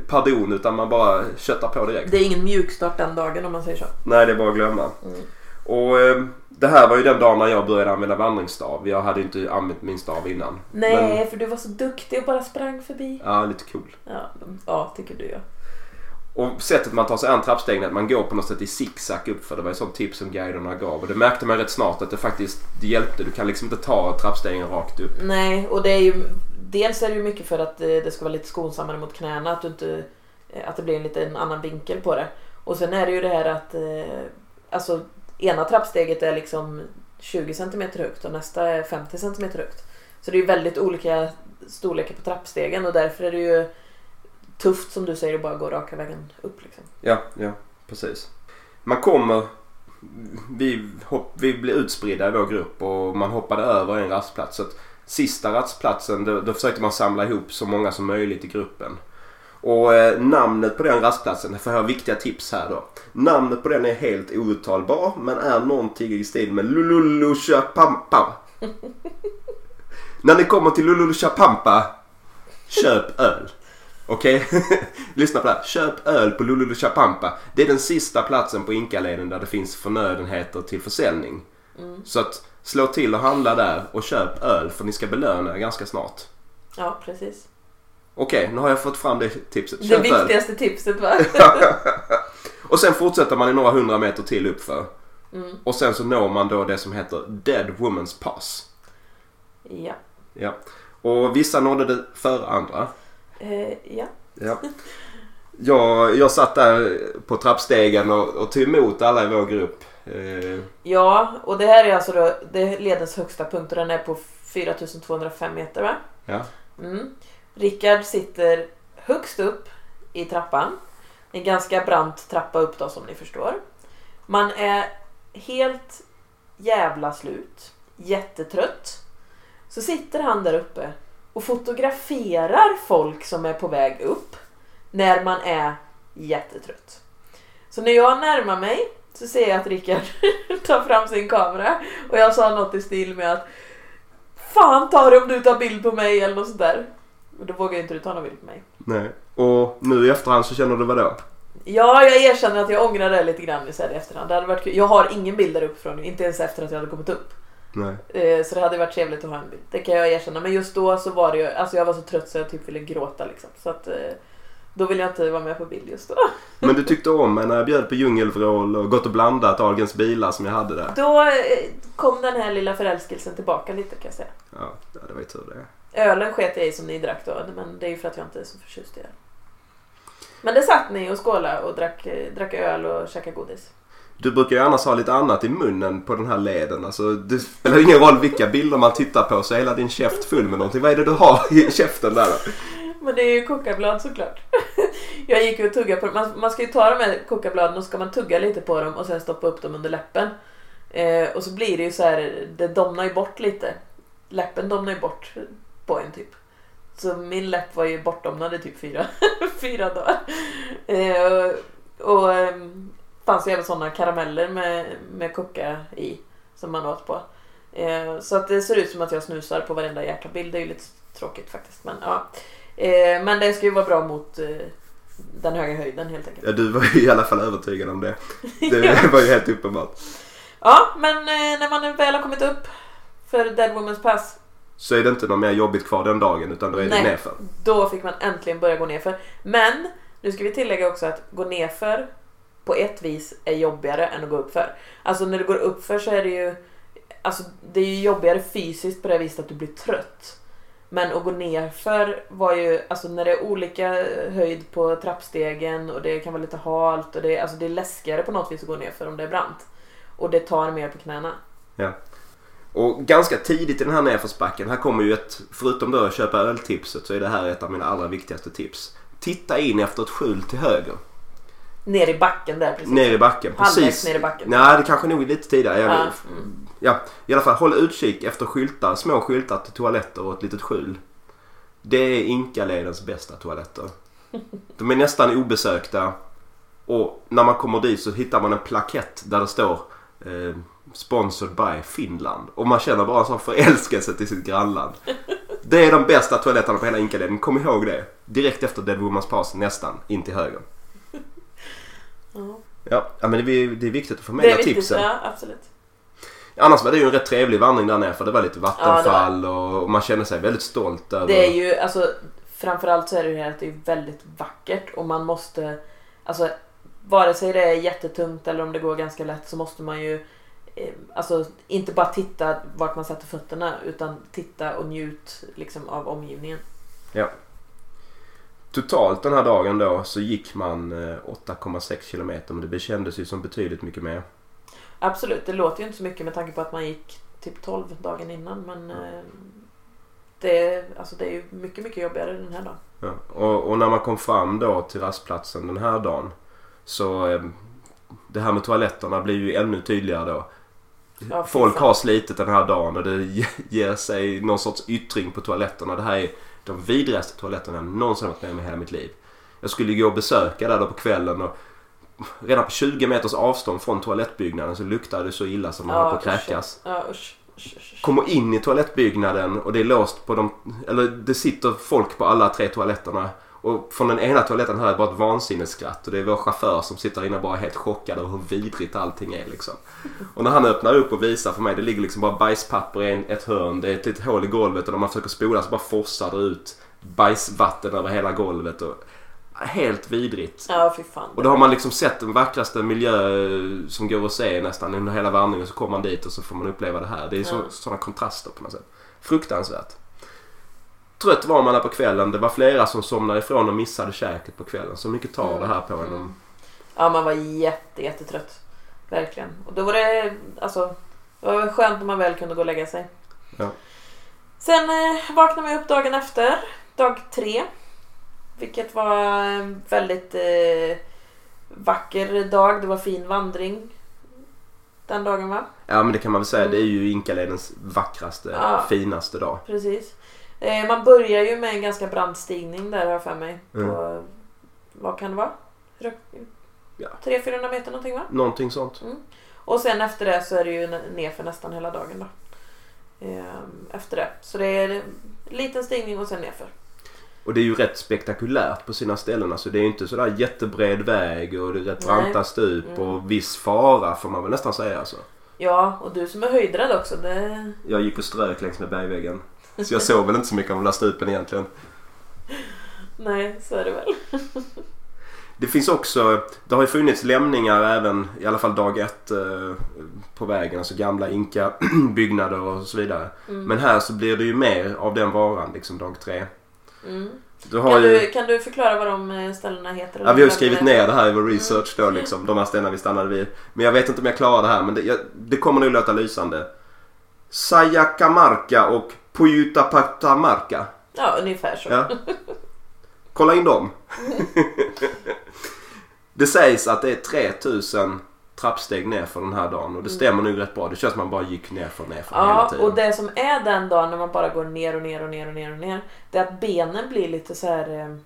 Speaker 1: pardon utan man bara köttar på direkt.
Speaker 2: Det är ingen mjukstart den dagen om man säger så.
Speaker 1: Nej, det är bara att glömma.
Speaker 2: Mm.
Speaker 1: Och eh, det här var ju den dagen när jag började använda vandringsstav. Jag hade ju inte använt min stav innan.
Speaker 2: Nej, för du var så duktig och bara sprang förbi.
Speaker 1: Men, ja, lite cool.
Speaker 2: Ja, ja tycker du ja.
Speaker 1: Och sättet man tar sig an trappstegen är att man går på något sätt i zigzag upp för det var ett sånt tips som guiderna gav. Och det märkte man rätt snart att det faktiskt det hjälpte. Du kan liksom inte ta trappstegen rakt upp.
Speaker 2: Nej, och det är ju... Dels är det ju mycket för att eh, det ska vara lite skonsammare mot knäna. Att, du inte, eh, att det blir en lite annan vinkel på det. Och sen är det ju det här att... Alltså, ena trappsteget är liksom 20 cm högt och nästa är 50 cm högt. Så det är väldigt olika storlekar på trappstegen och därför är det ju tufft som du säger att bara gå raka vägen upp. Liksom.
Speaker 1: Ja, ja, precis. Man kommer... Vi, hopp, vi blev utspridda i vår grupp och man hoppade över en rastplats. Så att sista rastplatsen, då, då försökte man samla ihop så många som möjligt i gruppen. Och eh, namnet på den rastplatsen, för jag har viktiga tips här då. Namnet på den är helt outtalbar men är någonting i stil med Lululusha-pampa. När ni kommer till Lululusha-pampa, köp öl. Okej? Lyssna på det här. Köp öl på Lululusha-pampa. Det är den sista platsen på Inkaleden där det finns förnödenheter till försäljning. Så att slå till och handla där och köp öl för ni ska belöna ganska snart.
Speaker 2: Ja, precis.
Speaker 1: Okej, nu har jag fått fram det tipset.
Speaker 2: Det
Speaker 1: Köp öl.
Speaker 2: viktigaste tipset va?
Speaker 1: och sen fortsätter man i några hundra meter till uppför.
Speaker 2: Mm.
Speaker 1: Och sen så når man då det som heter Dead Woman's Pass.
Speaker 2: Ja.
Speaker 1: Ja. Och vissa nådde det före andra.
Speaker 2: Eh, ja.
Speaker 1: Ja. Jag, jag satt där på trappstegen och, och tog emot alla i vår grupp. Eh,
Speaker 2: Ja, och det här är alltså då, det är ledens högsta punkt och den är på 4205 meter va?
Speaker 1: ja.
Speaker 2: Mm. Rickard sitter högst upp i trappan. En ganska brant trappa upp då som ni förstår. Man är helt jävla slut. Jättetrött. Så sitter han där uppe och fotograferar folk som är på väg upp. När man är jättetrött. Så när jag närmar mig så ser jag att Rickard tar fram sin kamera. Och jag sa något i stil med att Fan ta det om du tar bild på mig eller något sånt där. Och då vågar ju inte du ta någon bild på mig.
Speaker 1: Nej. Och nu i efterhand så känner du vad då?
Speaker 2: Ja, jag erkänner att jag ångrar det lite grann så här i efterhand. Det hade varit kul. Jag har ingen bild där uppifrån, inte ens efter att jag hade kommit upp.
Speaker 1: Nej.
Speaker 2: Eh, Så det hade varit trevligt att ha en bild. Det kan jag erkänna. Men just då så var det ju, alltså jag var så trött så jag typ ville gråta liksom. Så att eh, då vill jag inte vara med på bild just då.
Speaker 1: Men du tyckte om mig när jag bjöd på djungelvrål och gått och blandat Ahlgrens bilar som jag hade där.
Speaker 2: Då eh, kom den här lilla förälskelsen tillbaka lite kan jag säga.
Speaker 1: Ja, ja, det var ju tur det.
Speaker 2: Ölen sket jag i som ni drack då, men det är ju för att jag inte är så förtjust i öl. Men det satt ni och skålade och drack, drack öl och käkade godis.
Speaker 1: Du brukar ju annars ha lite annat i munnen på den här leden. Alltså, det spelar ingen roll vilka bilder man tittar på så är hela din käft full med någonting. Vad är det du har i käften där då?
Speaker 2: Men det är ju kokablad såklart. Jag gick ju och tuggade på dem. Man, man ska ju ta de här kokabladen och ska man tugga lite på dem och sen stoppa upp dem under läppen. Eh, och så blir det ju så här, det domnar ju bort lite. Läppen domnar ju bort på en typ. Så min läpp var ju bortdomnad i typ fyra, fyra dagar. Eh, och och ehm, fanns ju även sådana karameller med, med koka i som man åt på. Eh, så att det ser ut som att jag snusar på varenda jäkla bild. Det är ju lite tråkigt faktiskt. Men, ja. eh, men det ska ju vara bra mot eh, den höga höjden helt enkelt.
Speaker 1: Ja, du var ju i alla fall övertygad om det. Det var ju helt uppenbart.
Speaker 2: Ja, men eh, när man väl har kommit upp för Dead Woman's Pass
Speaker 1: Så är det inte något mer jobbigt kvar den dagen utan då är det
Speaker 2: Nej.
Speaker 1: nerför.
Speaker 2: Då fick man äntligen börja gå nerför. Men nu ska vi tillägga också att gå nerför på ett vis är jobbigare än att gå uppför. Alltså när du går uppför så är det ju Alltså det är ju jobbigare fysiskt på det viset att du blir trött. Men att gå nerför var ju, alltså när det är olika höjd på trappstegen och det kan vara lite halt och det, alltså det är läskigare på något vis att gå nerför om det är brant. Och det tar mer på knäna.
Speaker 1: Och ganska tidigt i den här nedförsbacken, här kommer ju ett, förutom då att köpa öltipset så är det här ett av mina allra viktigaste tips. Titta in efter ett skjul till höger.
Speaker 2: Ner i backen där precis.
Speaker 1: Ner i backen.
Speaker 2: Halvvägs
Speaker 1: Precis.
Speaker 2: ner i backen.
Speaker 1: Nej, det kanske nog är lite tidigare. Jag,
Speaker 2: Ja, mm.
Speaker 1: ja, i alla fall håll utkik efter skyltar, små skyltar till toaletter och ett litet skjul. Det är Inkaledens bästa toaletter. De är nästan obesökta. Och när man kommer dit så hittar man en plakett där det står eh, Sponsored by Finland. Och man känner bara en sån förälskelse till sitt grannland. Det är de bästa toaletterna på hela Inkaleden. Kom ihåg det. Direkt efter Dead Woman's Pass nästan, in till höger.
Speaker 2: Ja.
Speaker 1: Ja, men det är, det är viktigt att
Speaker 2: Det
Speaker 1: förmedla
Speaker 2: är viktigt,
Speaker 1: tipsen.
Speaker 2: ja absolut.
Speaker 1: Annars var det ju en rätt trevlig vandring där nere för det var lite
Speaker 2: Ja,
Speaker 1: vattenfall och man kände sig väldigt stolt över...
Speaker 2: Det är ju, alltså framförallt så är det ju det att det är väldigt vackert och man måste Alltså vare sig det är jättetungt eller om det går ganska lätt så måste man ju Alltså inte bara titta vart man sätter fötterna utan titta och njut liksom av omgivningen.
Speaker 1: Totalt den här dagen då så gick man eh, 8,6 kilometer men det kändes ju som betydligt mycket mer.
Speaker 2: Absolut, det låter ju inte så mycket med tanke på att man gick typ 12 dagen innan men eh, det, är- alltså det är ju mycket, mycket jobbigare den här dagen.
Speaker 1: Ja. Och, och när man kom fram då till rastplatsen den här dagen så eh, det här med toaletterna blir ju ännu tydligare då.
Speaker 2: Ja,
Speaker 1: Folk har slitit den här dagen och det ge- ger sig någon sorts yttring på toaletterna. Det här är de vidrigaste toaletterna jag någonsin varit med om i hela mitt liv. Jag skulle gå och besöka där då på kvällen och redan på 20 meters avstånd från toalettbyggnaden så luktade det så illa som man höll på att kräkas.
Speaker 2: Ja, usch, usch, usch, usch.
Speaker 1: Kommer in i toalettbyggnaden och det är låst på de... Eller det sitter folk på alla tre toaletterna. Och från den ena toaletten hör jag bara ett vansinnesskratt och det är vår chaufför som sitter inne och bara är helt chockad över hur vidrigt allting är liksom. Och när han öppnar upp och visar för mig, det ligger liksom bara bajspapper i ett hörn. Det är ett litet hål i golvet och när man försöker spola så bara forsar det ut bajsvatten över hela golvet. Och, helt vidrigt.
Speaker 2: Ja, fy fan.
Speaker 1: Och då har man liksom sett den vackraste miljö som går att se nästan under hela vandringen. Så kommer man dit och så får man uppleva det här. Det är så,
Speaker 2: Ja.
Speaker 1: sådana kontraster på något sätt. Fruktansvärt. Trött var man där på kvällen. Det var flera som somnade ifrån och missade käket på kvällen. Så mycket tar det här på en.
Speaker 2: Mm. Ja, man var jätte, jättetrött. Verkligen. Och då var det, alltså, det var skönt när man väl kunde gå och lägga sig.
Speaker 1: Ja.
Speaker 2: Sen eh, vaknade vi upp dagen efter, dag tre. Vilket var en väldigt eh, vacker dag. Det var fin vandring den dagen va?
Speaker 1: Ja men det kan man väl säga. Det är ju Inkaledens vackraste,
Speaker 2: Ja.
Speaker 1: finaste dag.
Speaker 2: Precis. Eh, man börjar ju med en ganska brant stigning där har jag för mig. På, vad kan det vara?
Speaker 1: Ja.
Speaker 2: 300-400 meter någonting va?
Speaker 1: Någonting sånt.
Speaker 2: Och sen efter det så är det ju nerför nästan hela dagen då. Ehm, Efter det. Så det är en liten stigning och sen nerför.
Speaker 1: Och det är ju rätt spektakulärt på sina ställen. Alltså det är ju inte sådär jättebred väg och det är rätt branta stup
Speaker 2: Mm.
Speaker 1: och viss fara får man väl nästan säga alltså.
Speaker 2: Ja, och du som är höjdrädd också. Det...
Speaker 1: Jag gick och strök längs med bergväggen. Så jag såg väl inte så mycket av de där stupen egentligen.
Speaker 2: Nej, så är det väl.
Speaker 1: Det finns också, det har ju funnits lämningar även i alla fall dag ett eh, på vägen. Alltså gamla inka-byggnader och så vidare.
Speaker 2: Mm.
Speaker 1: Men här så blir det ju mer av den varan liksom dag tre.
Speaker 2: Mm.
Speaker 1: Du
Speaker 2: Kan,
Speaker 1: ju,
Speaker 2: du, kan du förklara vad de eh, ställena heter?
Speaker 1: ja, vi har ju skrivit ner det här i vår research då liksom. De här ställena vi stannade vid. Men jag vet inte om jag klarar det här men det, jag, det kommer nog låta lysande. Sayacamarca och Puyutapatamarca.
Speaker 2: Ja, ungefär så.
Speaker 1: Ja. Kolla in dem. det sägs att det är 3000 trappsteg ner för den här dagen och det stämmer nog rätt bra. Det känns som man bara gick ner för ner för hela
Speaker 2: Ja,
Speaker 1: tiden.
Speaker 2: och det som är den dagen när man bara går ner och ner och ner och ner och ner. Det är att benen blir lite så här.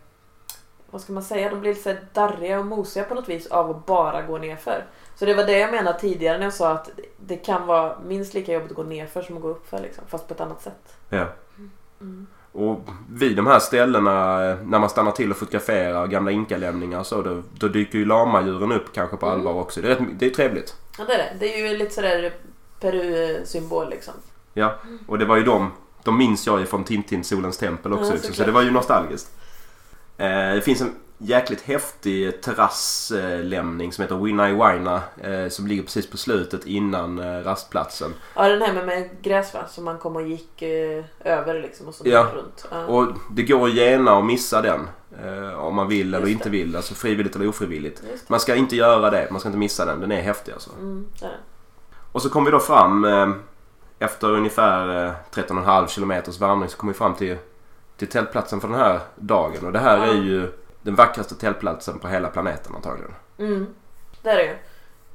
Speaker 2: Vad ska man säga? De blir lite så darriga och mosiga på något vis av att bara gå nerför. Så det var det jag menade tidigare när jag sa att det kan vara minst lika jobbigt att gå nerför som att gå uppför liksom. Fast på ett annat sätt.
Speaker 1: Ja.
Speaker 2: Mm.
Speaker 1: Och vid de här ställena när man stannar till och fotograferar gamla inkalämningar så då, då dyker ju lamadjuren upp kanske på
Speaker 2: Mm.
Speaker 1: allvar också. Det är, rätt, det är trevligt.
Speaker 2: Ja det är det. Det är ju lite sådär Peru-symbol liksom.
Speaker 1: Ja, och det var ju de. De minns jag ju från Tintin Solens tempel också.
Speaker 2: Ja,
Speaker 1: så
Speaker 2: såklart.
Speaker 1: det var ju nostalgiskt. Eh, det finns en jäkligt häftig terrasslämning som heter Winai Waina. Eh, som ligger precis på slutet innan eh, rastplatsen.
Speaker 2: Ja den här med, med va? Som man kom och gick över liksom och så
Speaker 1: Ja.
Speaker 2: runt. Ja.
Speaker 1: Och det går att gena och missa den. Om man vill eller inte vill. Alltså frivilligt eller ofrivilligt. Man ska inte göra det. Man ska inte missa den. Den är häftig alltså.
Speaker 2: Mm, är.
Speaker 1: Och så kom vi då fram efter ungefär eh, 13,5 kilometers vandring så kom vi fram till, till tältplatsen för den här dagen. Och det här är ju den vackraste tältplatsen på hela planeten antagligen.
Speaker 2: Mm, det är det ju.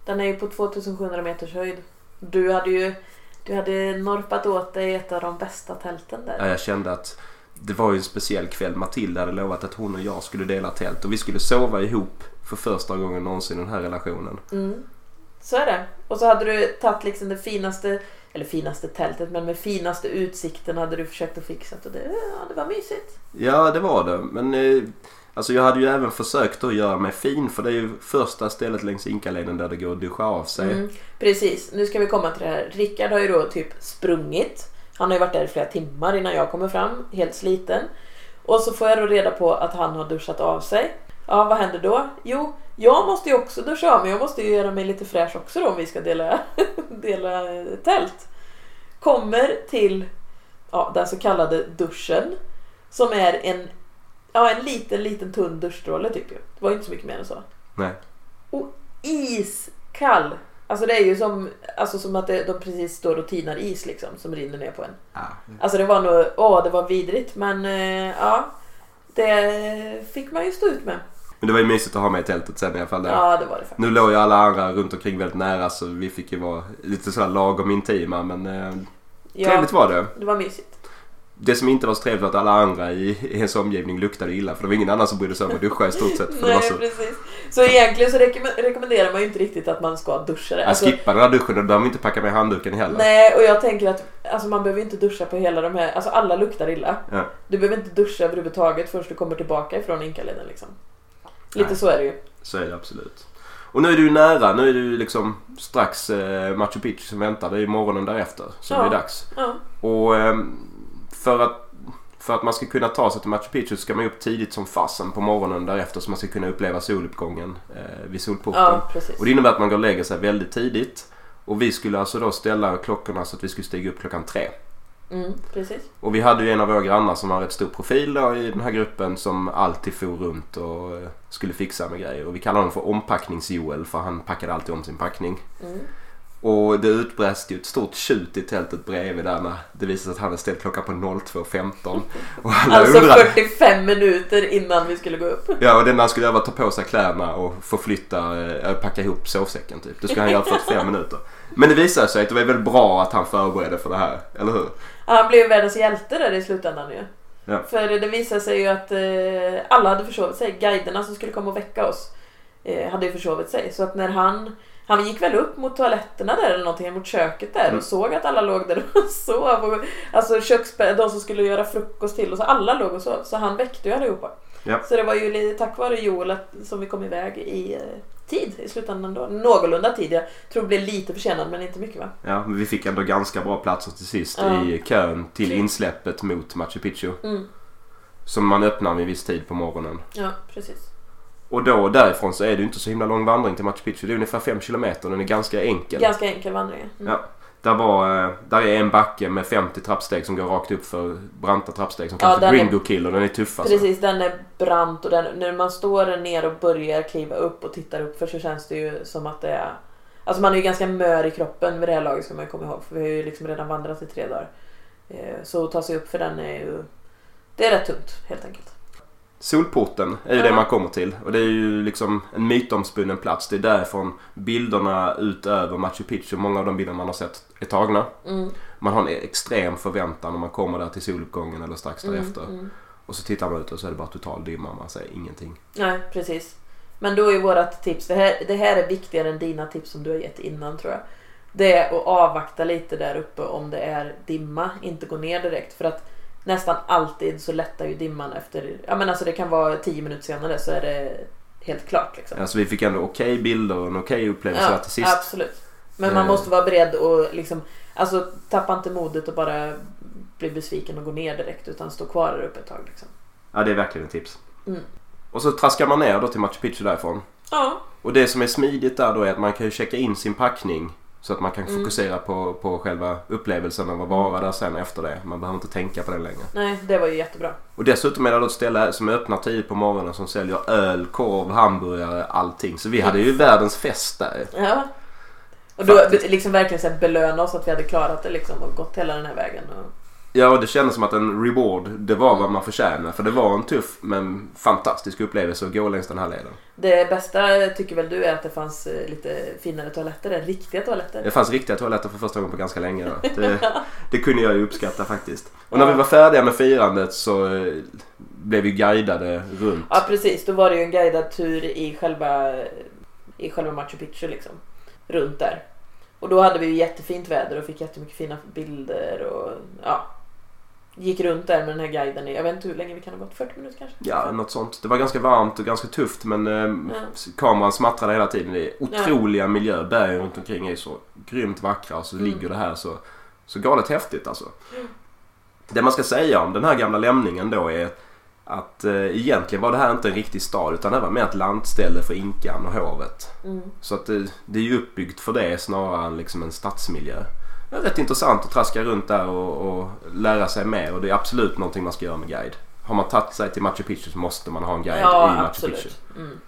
Speaker 2: Den är ju på 2700 meters höjd. Du hade ju du hade norpat åt dig ett av de bästa tälten där.
Speaker 1: Ja, jag kände att det var ju en speciell kväll. Matilda hade lovat att hon och jag skulle dela tält och vi skulle sova ihop för första gången någonsin i den här relationen.
Speaker 2: Mm. Så är det. Och så hade du tagit liksom det finaste, eller finaste tältet, men med finaste utsikten hade du försökt att fixa och det, ja, det var mysigt.
Speaker 1: Ja, det var det. Men eh, alltså jag hade ju även försökt att göra mig fin för det är ju första stället längs Inkaleden där det går att duscha av sig.
Speaker 2: Mm, precis, nu ska vi komma till det här. Rickard har ju då typ sprungit. Han har ju varit där i flera timmar innan jag kommer fram, helt sliten. Och så får jag då reda på att han har duschat av sig. Ja, vad händer då? Jo, jag måste ju också duscha av men jag måste ju göra mig lite fräsch också då om vi ska dela, dela eh, tält. Kommer till ja, den så kallade duschen. Som är en, ja, en liten, liten tunn duschstråle typ. Det var ju inte så mycket mer än så.
Speaker 1: Nej.
Speaker 2: Och iskall! Alltså det är ju som, alltså som att det, de precis står och tinar is liksom som rinner ner på en.
Speaker 1: Ja.
Speaker 2: Alltså det var nog, åh det var vidrigt men eh, ja. Det fick man ju stå ut med.
Speaker 1: Men det var ju mysigt att ha med i tältet sen i alla fall. Där.
Speaker 2: Ja det var det faktiskt.
Speaker 1: Nu låg ju alla andra runt omkring väldigt nära så vi fick ju vara lite sådär lagom intima men eh,
Speaker 2: Ja,
Speaker 1: trevligt var det.
Speaker 2: det var mysigt.
Speaker 1: Det som inte var så trevligt var att alla andra i, i ens omgivning luktade illa för det var ingen annan som brydde sig om att duscha i stort sett. För
Speaker 2: Nej
Speaker 1: så,
Speaker 2: precis. Så egentligen så rekomm- rekommenderar man ju inte riktigt att man ska duscha det. Alltså,
Speaker 1: skippade den här duschen och behöver man inte packa med handduken heller.
Speaker 2: nej och jag tänker att alltså, man behöver inte duscha på hela de här, alltså alla luktar illa.
Speaker 1: Ja.
Speaker 2: Du behöver inte duscha överhuvudtaget förrän du kommer tillbaka ifrån Inkaleden liksom. Lite
Speaker 1: Nej.
Speaker 2: så är det ju.
Speaker 1: Så är det absolut. Och nu är du nära. Nu är du liksom strax eh, Machu Picchu som väntar. Det är ju morgonen därefter som
Speaker 2: Ja.
Speaker 1: det är dags.
Speaker 2: Ja.
Speaker 1: Och ehm, för att, för att man ska kunna ta sig till Machu Picchu ska man upp tidigt som fasen på morgonen därefter så man ska kunna uppleva soluppgången eh, vid solporten.
Speaker 2: ja.
Speaker 1: Och det innebär att man går och lägger sig väldigt tidigt. Och vi skulle alltså då ställa klockorna så att vi skulle stiga upp klockan tre.
Speaker 2: Mm, precis.
Speaker 1: Och vi hade ju en av våra grannar som har rätt stor profil då i den här gruppen som alltid for runt och eh, skulle fixa med grejer. Och vi kallar honom för ompacknings-Joel för han packade alltid om sin packning.
Speaker 2: Mm.
Speaker 1: Och det utbrast ju ett stort tjut i tältet bredvid där när det visade sig att han hade ställt klockan på 02.15. Och alla
Speaker 2: Alltså
Speaker 1: undrade.
Speaker 2: 45 minuter innan vi skulle gå upp.
Speaker 1: Ja och den han skulle att ta på sig kläderna och förflytta, eh, packa ihop sovsäcken typ. Det skulle han göra på 45 minuter. Men det visade sig att det var väldigt bra att han förberedde för det här, eller hur?
Speaker 2: Han blev världens hjälte där i slutändan ju.
Speaker 1: Ja.
Speaker 2: För det visade sig ju att eh, alla hade försovit sig. Guiderna som skulle komma och väcka oss eh, hade ju försovit sig. Så att när han han gick väl upp mot toaletterna där eller någonting, mot köket där
Speaker 1: Mm.
Speaker 2: och såg att alla låg där och sov. Och, alltså köksbä- de som skulle göra frukost till och så alla låg och sov. Så han väckte ju allihopa.
Speaker 1: Ja.
Speaker 2: Så det var ju tack vare Joel som vi kom iväg i eh, tid i slutändan då. Någorlunda tid. Jag tror det blev lite försenad men inte mycket va?
Speaker 1: Ja, men vi fick ändå ganska bra platser till sist
Speaker 2: Ja.
Speaker 1: i kön till insläppet mot Machu Picchu.
Speaker 2: Mm.
Speaker 1: Som man öppnar vid viss tid på morgonen.
Speaker 2: Ja, precis.
Speaker 1: Och då därifrån så är det ju inte så himla lång vandring till Machu Picchu. Det är ungefär 5 kilometer och den är ganska enkel.
Speaker 2: Ganska enkel vandring. Mm.
Speaker 1: Ja. Där, var, eh, där är en backe med 50 trappsteg som går rakt upp för branta trappsteg som
Speaker 2: Ja,
Speaker 1: kallas för
Speaker 2: den är-
Speaker 1: Gringo Kill och den är tuff alltså.
Speaker 2: Precis, den är brant och den, när man står där ner och börjar kliva upp och tittar upp för så känns det ju som att det är... Alltså man är ju ganska mör i kroppen vid det här laget ska man komma ihåg för vi har ju liksom redan vandrat i tre dagar. Eh, Så att ta sig upp för den är ju... Det är rätt tungt helt enkelt.
Speaker 1: Solporten är ju
Speaker 2: Ja.
Speaker 1: det man kommer till och det är ju liksom en mytomspunnen plats. Det är därifrån bilderna utöver Machu Picchu, många av de bilder man har sett är tagna.
Speaker 2: Mm,
Speaker 1: Man har en extrem förväntan när man kommer där till soluppgången eller strax
Speaker 2: mm,
Speaker 1: därefter.
Speaker 2: mm.
Speaker 1: Och så tittar man ut och så är det bara total dimma. Man säger ingenting.
Speaker 2: Nej, precis. Men då är vårat tips, det här, det här är viktigare än dina tips som du har gett innan tror jag. Det är att avvakta lite där uppe om det är dimma, inte gå ner direkt. För att nästan alltid så lättar ju dimman efter, ja men alltså det kan vara 10 minuter senare så är det helt klart liksom.
Speaker 1: Alltså vi fick ändå okej bilder och en okej upplevelse där till sist.
Speaker 2: absolut. Men man
Speaker 1: Eh.
Speaker 2: måste vara beredd och liksom, alltså tappa inte modet och bara bli besviken och gå ner direkt utan stå kvar där uppe ett tag liksom.
Speaker 1: Ja, det är verkligen ett tips.
Speaker 2: Mm.
Speaker 1: Och så traskar man ner då till Machu Picchu därifrån.
Speaker 2: Ja,
Speaker 1: Och det som är smidigt där då är att man kan ju checka in sin packning. Så att man kan
Speaker 2: Mm.
Speaker 1: fokusera på, på själva upplevelsen av att vara där sen efter det. Man behöver inte tänka på det längre.
Speaker 2: nej det var ju jättebra.
Speaker 1: Och dessutom är det ett ställe som öppnar tidigt på morgonen som säljer öl, korv, hamburgare, allting. Så vi hade ju världens fest där.
Speaker 2: Ja. Och då
Speaker 1: Faktiskt.
Speaker 2: liksom verkligen så belöna oss att vi hade klarat det liksom och gått hela den här vägen. Och...
Speaker 1: Ja, och det kändes som att en reward, det var vad man förtjänar. För det var en tuff men fantastisk upplevelse att gå längs den här leden.
Speaker 2: Det bästa tycker väl du är att det fanns eh, lite finare toaletter där, riktiga toaletter.
Speaker 1: Det fanns riktiga toaletter för första gången på ganska länge. Då. Det, det kunde jag ju uppskatta faktiskt. Och när vi var färdiga med firandet så eh, blev vi guidade runt.
Speaker 2: Ja precis, då var det ju en guidad tur i själva, i själva Machu Picchu liksom. Runt där. Och då hade vi ju jättefint väder och fick jättemycket fina bilder och ja. Gick runt där med den här guiden jag vet inte hur länge vi kan ha gått, 40 minuter kanske?
Speaker 1: Ja, något sånt. Det var ganska varmt och ganska tufft men eh,
Speaker 2: Ja.
Speaker 1: kameran smattrade hela tiden. Det är otroliga miljö. Bergen runt omkring är så grymt vackra och så
Speaker 2: Mm.
Speaker 1: ligger det här så, så galet häftigt alltså.
Speaker 2: Mm.
Speaker 1: Det man ska säga om den här gamla lämningen då är att eh, egentligen var det här inte en riktig stad utan det var mer ett landställe för inkan och hovet.
Speaker 2: Mm.
Speaker 1: Så att det, det är ju uppbyggt för det snarare än liksom en stadsmiljö. Är rätt intressant att traska runt där och, och lära sig mer och det är absolut någonting man ska göra med guide. Har man tagit sig till Machu Picchu så måste man ha en guide
Speaker 2: Ja,
Speaker 1: i Machu
Speaker 2: absolut.
Speaker 1: Picchu.
Speaker 2: Mm.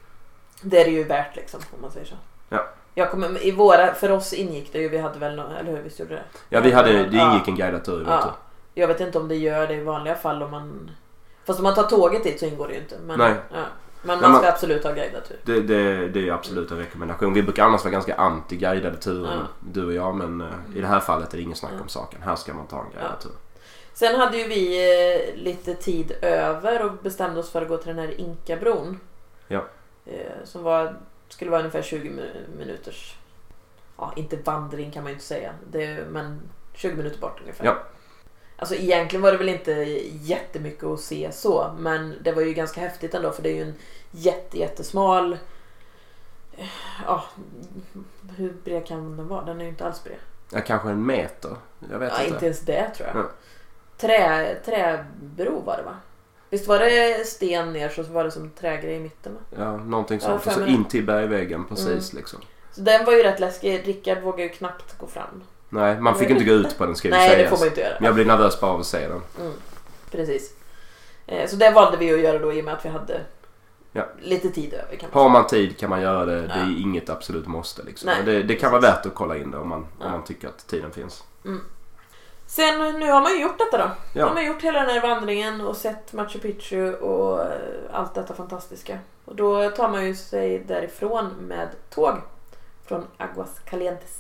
Speaker 2: Det är det ju värt liksom, om man säger så.
Speaker 1: Ja.
Speaker 2: Jag kommer, i våra, för oss ingick det ju, vi hade väl nå eller hur, visst gjorde det?
Speaker 1: Ja, vi hade, det
Speaker 2: Ja.
Speaker 1: ingick en guidad tur i vår
Speaker 2: Ja.
Speaker 1: tur.
Speaker 2: Jag vet inte om det gör det i vanliga fall om man... Fast om man tar tåget dit så ingår det ju inte. Men,
Speaker 1: Nej.
Speaker 2: Ja. Men
Speaker 1: Men
Speaker 2: man ska
Speaker 1: man-
Speaker 2: absolut ha guidad tur.
Speaker 1: Det, det, det är absolut en rekommendation. Vi brukar annars vara ganska anti guidade turer,
Speaker 2: Ja.
Speaker 1: du och jag. Men eh, i det här fallet är det ingen snack om saken. Här ska man ta en guidad tur.
Speaker 2: Sen hade ju vi eh, lite tid över och bestämde oss för att gå till den här Inkabron.
Speaker 1: Ja.
Speaker 2: Eh, som var, skulle vara ungefär 20 mi- minuters... Ja, inte vandring kan man ju inte säga. Det, men 20 minuter bort ungefär.
Speaker 1: Ja.
Speaker 2: Alltså egentligen var det väl inte jättemycket att se så. Men det var ju ganska häftigt ändå för det är ju en jätte, jättesmal... eh, Ja, hur bred kan den vara? Den är ju inte alls bred.
Speaker 1: Ja, kanske en meter. Jag vet
Speaker 2: Ja,
Speaker 1: inte.
Speaker 2: inte ens det tror jag.
Speaker 1: Ja.
Speaker 2: Trä, träbro var det va? Visst var det sten ner så var det som trägrej i mitten va?
Speaker 1: Ja, någonting
Speaker 2: Ja,
Speaker 1: sånt. och så in till bergväggen precis
Speaker 2: Mm.
Speaker 1: liksom.
Speaker 2: Så den var ju rätt läskig. Rickard vågade ju knappt gå fram.
Speaker 1: Nej, man fick inte gå ut på den ska ju
Speaker 2: Nej det
Speaker 1: sägas.
Speaker 2: får man inte göra.
Speaker 1: Men jag blir nervös bara av att se den.
Speaker 2: Mm, precis. Eh, Så det valde vi att göra då i och med att vi hade
Speaker 1: Ja.
Speaker 2: lite tid över kan man
Speaker 1: Har man tid kan man göra det. Det
Speaker 2: Ja.
Speaker 1: är inget absolut måste liksom.
Speaker 2: Nej,
Speaker 1: Men det, det kan vara värt att kolla in det om man,
Speaker 2: Ja.
Speaker 1: om man tycker att tiden finns.
Speaker 2: Sen nu har man ju gjort detta då. Har
Speaker 1: Ja,
Speaker 2: man gjort hela den här vandringen och sett Machu Picchu och eh, allt detta fantastiska. Och då tar man ju sig därifrån med tåg. Från Aguas Calientes.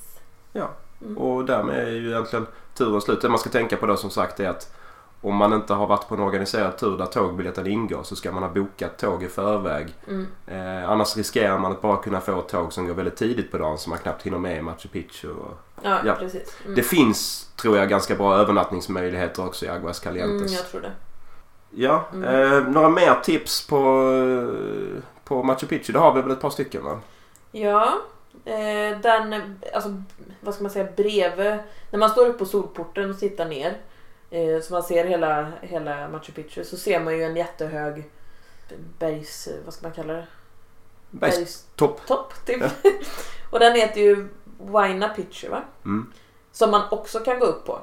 Speaker 2: Mm.
Speaker 1: och därmed är ju egentligen turen slut. Det man ska tänka på då som sagt är att om man inte har varit på en organiserad tur där tågbiljetten ingår så ska man ha bokat tåg i förväg.
Speaker 2: Mm.
Speaker 1: Eh, annars riskerar man att bara kunna få ett tåg som går väldigt tidigt på dagen så man knappt hinner med i Machu Picchu. Och
Speaker 2: Ja,
Speaker 1: Ja.
Speaker 2: precis. Mm.
Speaker 1: Det finns, tror jag, ganska bra övernattningsmöjligheter också i Aguas Calientes.
Speaker 2: Mm, jag tror det.
Speaker 1: Ja,
Speaker 2: Mm.
Speaker 1: eh, några mer tips på, på Machu Picchu? Det har vi väl ett par stycken va?
Speaker 2: Ja, eh, den, alltså vad ska man säga, bredvid, när man står upp på solporten och tittar ner eh, så man ser hela, hela Machu Picchu så ser man ju en jättehög bergs, vad ska man kalla det?
Speaker 1: Bergstopp.
Speaker 2: Bergstopp typ. och den heter ju Huayna Picchu va?
Speaker 1: Mm.
Speaker 2: Som man också kan gå upp på.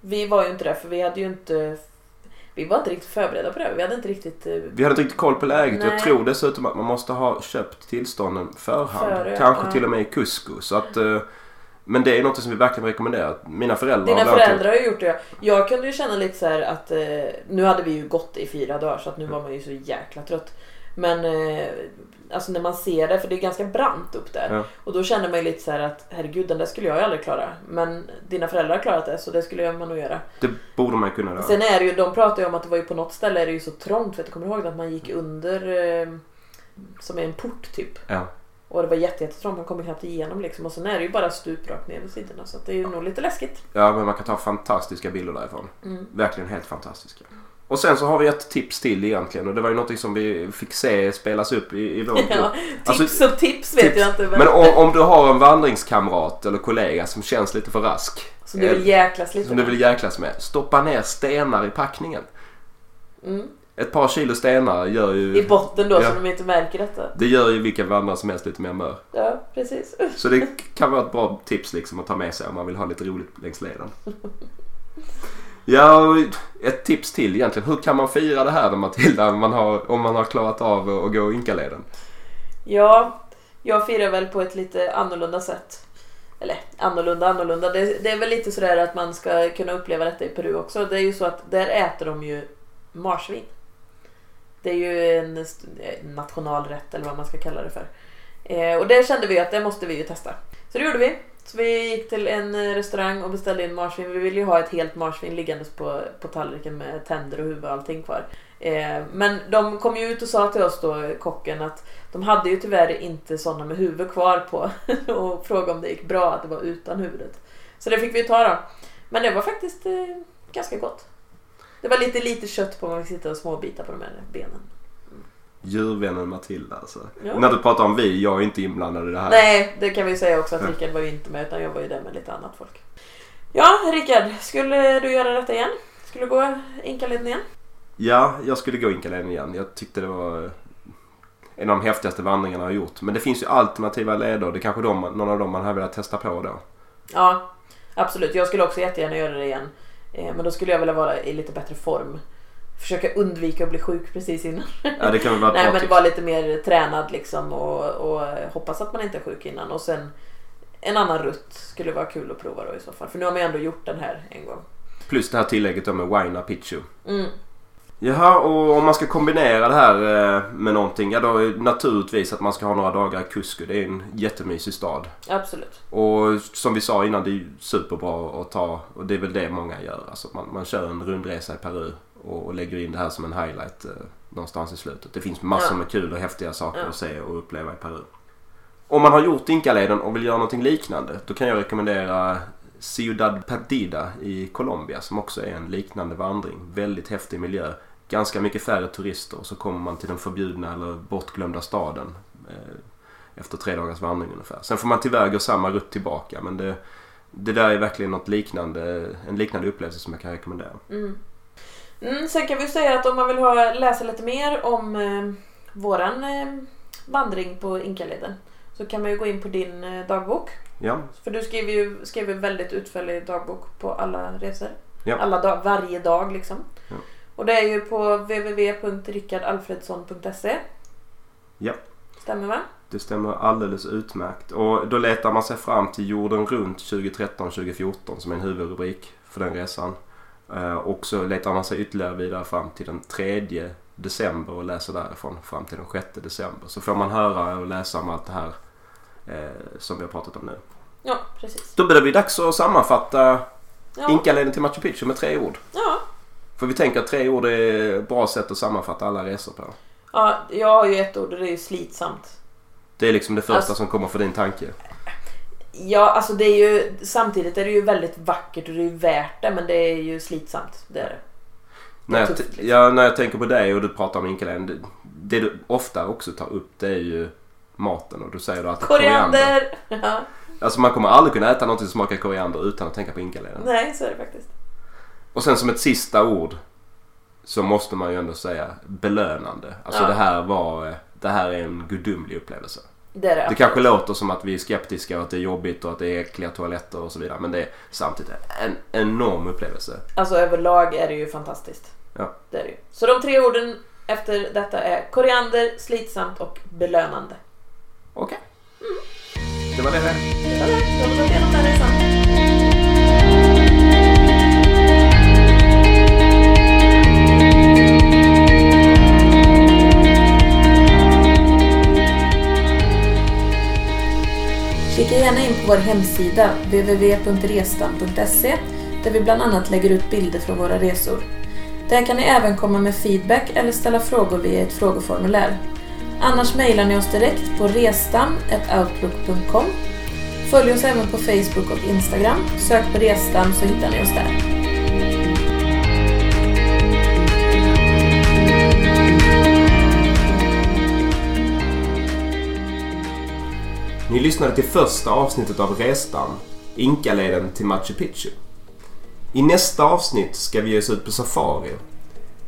Speaker 2: Vi var ju inte där för vi hade ju inte vi var inte riktigt förberedda på det. Vi hade inte riktigt... eh,
Speaker 1: Vi hade inte riktigt koll på läget.
Speaker 2: Nej.
Speaker 1: Jag tror dessutom att man måste ha köpt tillstånden förhand.
Speaker 2: Före,
Speaker 1: Kanske
Speaker 2: ja.
Speaker 1: till och med i Cusco. Så att, eh, men det är något som vi verkligen rekommenderar. Mina föräldrar
Speaker 2: Dina föräldrar har gjort det. Jag kunde ju känna lite så att eh, nu hade vi ju gått i fyra dagar så att nu var man ju så jäkla trött. Men eh, alltså när man ser det, för det är ganska brant upp där.
Speaker 1: Ja.
Speaker 2: Och då känner man ju lite så här att herregud den där skulle jag ju aldrig klara. Men dina föräldrar har klarat det så det skulle man nog göra.
Speaker 1: Det borde man kunna göra.
Speaker 2: Sen är det ju, de pratar ju om att det var ju på något ställe är det ju så trångt. För att jag kommer ihåg att man gick under eh, som är en port typ.
Speaker 1: Ja.
Speaker 2: Och det var jätte- jättetrångt, man kommer knappt igenom liksom. Och sen är det ju bara stuprakt ner vid sidorna. Så det är ju nog lite läskigt.
Speaker 1: ja, men man kan ta fantastiska bilder därifrån.
Speaker 2: Mm.
Speaker 1: Verkligen helt fantastiska. Och sen så har vi ett tips till egentligen. Och det var ju något som vi fick se spelas upp i, i vår grupp.
Speaker 2: Ja,
Speaker 1: Alltså,
Speaker 2: tips och tips vet
Speaker 1: tips.
Speaker 2: jag inte. Men,
Speaker 1: Men om, om du har en vandringskamrat eller kollega som känns lite för rask.
Speaker 2: som du vill jäklas lite
Speaker 1: Som du
Speaker 2: med.
Speaker 1: vill jäklas med. Stoppa ner stenar i packningen.
Speaker 2: Mm.
Speaker 1: Ett par kilo stenar gör ju...
Speaker 2: I botten då
Speaker 1: Ja.
Speaker 2: så de inte märker detta.
Speaker 1: Det gör ju vilken vandrare som helst lite mer mör.
Speaker 2: Ja, precis.
Speaker 1: Så det kan vara ett bra tips liksom att ta med sig om man vill ha lite roligt längs leden. Ja, och ett tips till egentligen. Hur kan man fira det här då Matilda om man har, om man har klarat av att gå Inkaleden?
Speaker 2: Ja, jag firar väl på ett lite annorlunda sätt. Eller annorlunda, annorlunda. Det, det är väl lite sådär att man ska kunna uppleva detta i Peru också. Det är ju så att där äter de ju marsvin. Det är ju en nationalrätt eller vad man ska kalla det för. Eh, och det kände vi att det måste vi ju testa. Så det gjorde vi. Så vi gick till en eh, restaurang och beställde in marsvin. Vi ville ju ha ett helt marsvin liggandes på, på tallriken med tänder och huvud och allting kvar. Eh, men de kom ju ut och sa till oss då, kocken, att de hade ju tyvärr inte sådana med huvud kvar på och frågade om det gick bra att det var utan huvudet. Så det fick vi ta då. Men det var faktiskt eh, ganska gott. Det var lite lite kött på, man fick sitta och småbita på de här benen.
Speaker 1: Djurvännen Matilda alltså.
Speaker 2: Ja.
Speaker 1: När du pratar om vi, jag är inte inblandad i det här.
Speaker 2: Nej, det kan vi säga också att. Rickard var ju inte med utan jag var ju där med lite annat folk. Ja, Rickard, skulle du göra detta igen? Skulle du gå Inkaleden igen?
Speaker 1: Ja, jag skulle gå Inkaleden igen. Jag tyckte det var en av de häftigaste vandringarna jag har gjort. Men det finns ju alternativa leder. Det är kanske de, någon av dem man har velat testa på då.
Speaker 2: Ja, absolut. Jag skulle också jättegärna göra det igen. Eh, Men då skulle jag vilja vara i lite bättre form. Försöka undvika att bli sjuk precis innan.
Speaker 1: Ja, det kan väl vara
Speaker 2: Nej men vara lite mer tränad liksom och, och hoppas att man inte är sjuk innan. Och sen en annan rutt skulle vara kul att prova då i så fall. För nu har man ju ändå gjort den här en gång.
Speaker 1: Plus det här tillägget då med Waina Picchu.
Speaker 2: Mm.
Speaker 1: Jaha, och om man ska kombinera det här eh, med någonting. Ja, då är naturligtvis att man ska ha några dagar i Cusco. Det är en jättemysig stad.
Speaker 2: Absolut.
Speaker 1: Och som vi sa innan, det är superbra att ta. Och det är väl det många gör. Alltså man, man kör en rundresa i Peru och, och lägger in det här som en highlight eh, någonstans i slutet. Det finns massor
Speaker 2: Ja.
Speaker 1: med kul och häftiga saker
Speaker 2: Ja.
Speaker 1: att se och uppleva i Peru. Om man har gjort Inkaleden och vill göra någonting liknande. Då kan jag rekommendera Ciudad Perdida i Colombia som också är en liknande vandring. Väldigt häftig miljö. Ganska mycket färre turister och så kommer man till den förbjudna eller bortglömda staden. Eh, efter tre dagars vandring ungefär. Sen får man tyvärr gå samma rutt tillbaka men det, det där är verkligen något liknande, en liknande upplevelse som jag kan rekommendera.
Speaker 2: Mm. Mm, sen kan vi säga att om man vill ha, läsa lite mer om eh, våran eh, vandring på Inkaleden så kan man ju gå in på din eh, dagbok.
Speaker 1: Ja,
Speaker 2: För du skriver ju skriver väldigt utförlig dagbok på alla resor.
Speaker 1: Ja.
Speaker 2: Alla dag, varje dag liksom.
Speaker 1: Ja.
Speaker 2: Och det är ju på www.rickardalfredsson.se.
Speaker 1: Ja.
Speaker 2: Stämmer va?
Speaker 1: det stämmer alldeles utmärkt. Och då letar man sig fram till jorden runt 2013-2014 som är en huvudrubrik för den resan. Eh, och så letar man sig ytterligare vidare fram till den 3 december och läser därifrån fram till den 6 december. Så får man höra och läsa om allt det här eh, som vi har pratat om nu.
Speaker 2: Ja, precis.
Speaker 1: Då blir det dags att sammanfatta
Speaker 2: Ja.
Speaker 1: Inkaleden till Machu Picchu med tre ord.
Speaker 2: ja.
Speaker 1: För vi tänker att tre ord är ett bra sätt att sammanfatta alla resor på.
Speaker 2: ja, jag har ju ett ord och det är ju slitsamt.
Speaker 1: Det är liksom det första
Speaker 2: Alltså-
Speaker 1: som kommer för din tanke.
Speaker 2: Ja, alltså det är ju samtidigt är det ju väldigt vackert och det är ju värt det men det är ju slitsamt. Det är det.
Speaker 1: När jag,
Speaker 2: tufft, liksom.
Speaker 1: ja, när jag tänker på dig och du pratar om Inkaleden. Det, det du ofta också tar upp det är ju maten och du säger att
Speaker 2: Koriander! Ja.
Speaker 1: Alltså man kommer aldrig kunna äta något som smakar koriander utan att tänka på Inkaleden.
Speaker 2: Nej, så är det faktiskt.
Speaker 1: Och sen som ett sista ord så måste man ju ändå säga belönande. Alltså
Speaker 2: Ja.
Speaker 1: det här var, det här är en gudomlig upplevelse.
Speaker 2: Det är det.
Speaker 1: Det kanske låter som att vi är skeptiska och att det är jobbigt och att det är äckliga toaletter och så vidare. Men det är samtidigt en enorm upplevelse.
Speaker 2: Alltså överlag är det ju fantastiskt.
Speaker 1: Ja.
Speaker 2: Det är det ju. Så de tre orden efter detta är koriander, slitsamt och belönande.
Speaker 1: Okej. Det var det här.
Speaker 2: Det var det. Gärna in på vår hemsida www.restam.se där vi bland annat lägger ut bilder från våra resor. Där kan ni även komma med feedback eller ställa frågor via ett frågeformulär. Annars mejlar ni oss direkt på restam.outlook.com. Följ oss även på Facebook och Instagram. Sök på Restam så hittar ni oss där.
Speaker 1: Ni lyssnade till första avsnittet av Restan, Inkaleden till Machu Picchu. I nästa avsnitt ska vi ge oss ut på safari.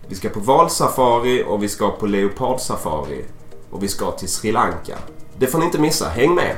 Speaker 1: Vi ska på valsafari och vi ska på leopardsafari. Och vi ska till Sri Lanka. Det får ni inte missa, häng med!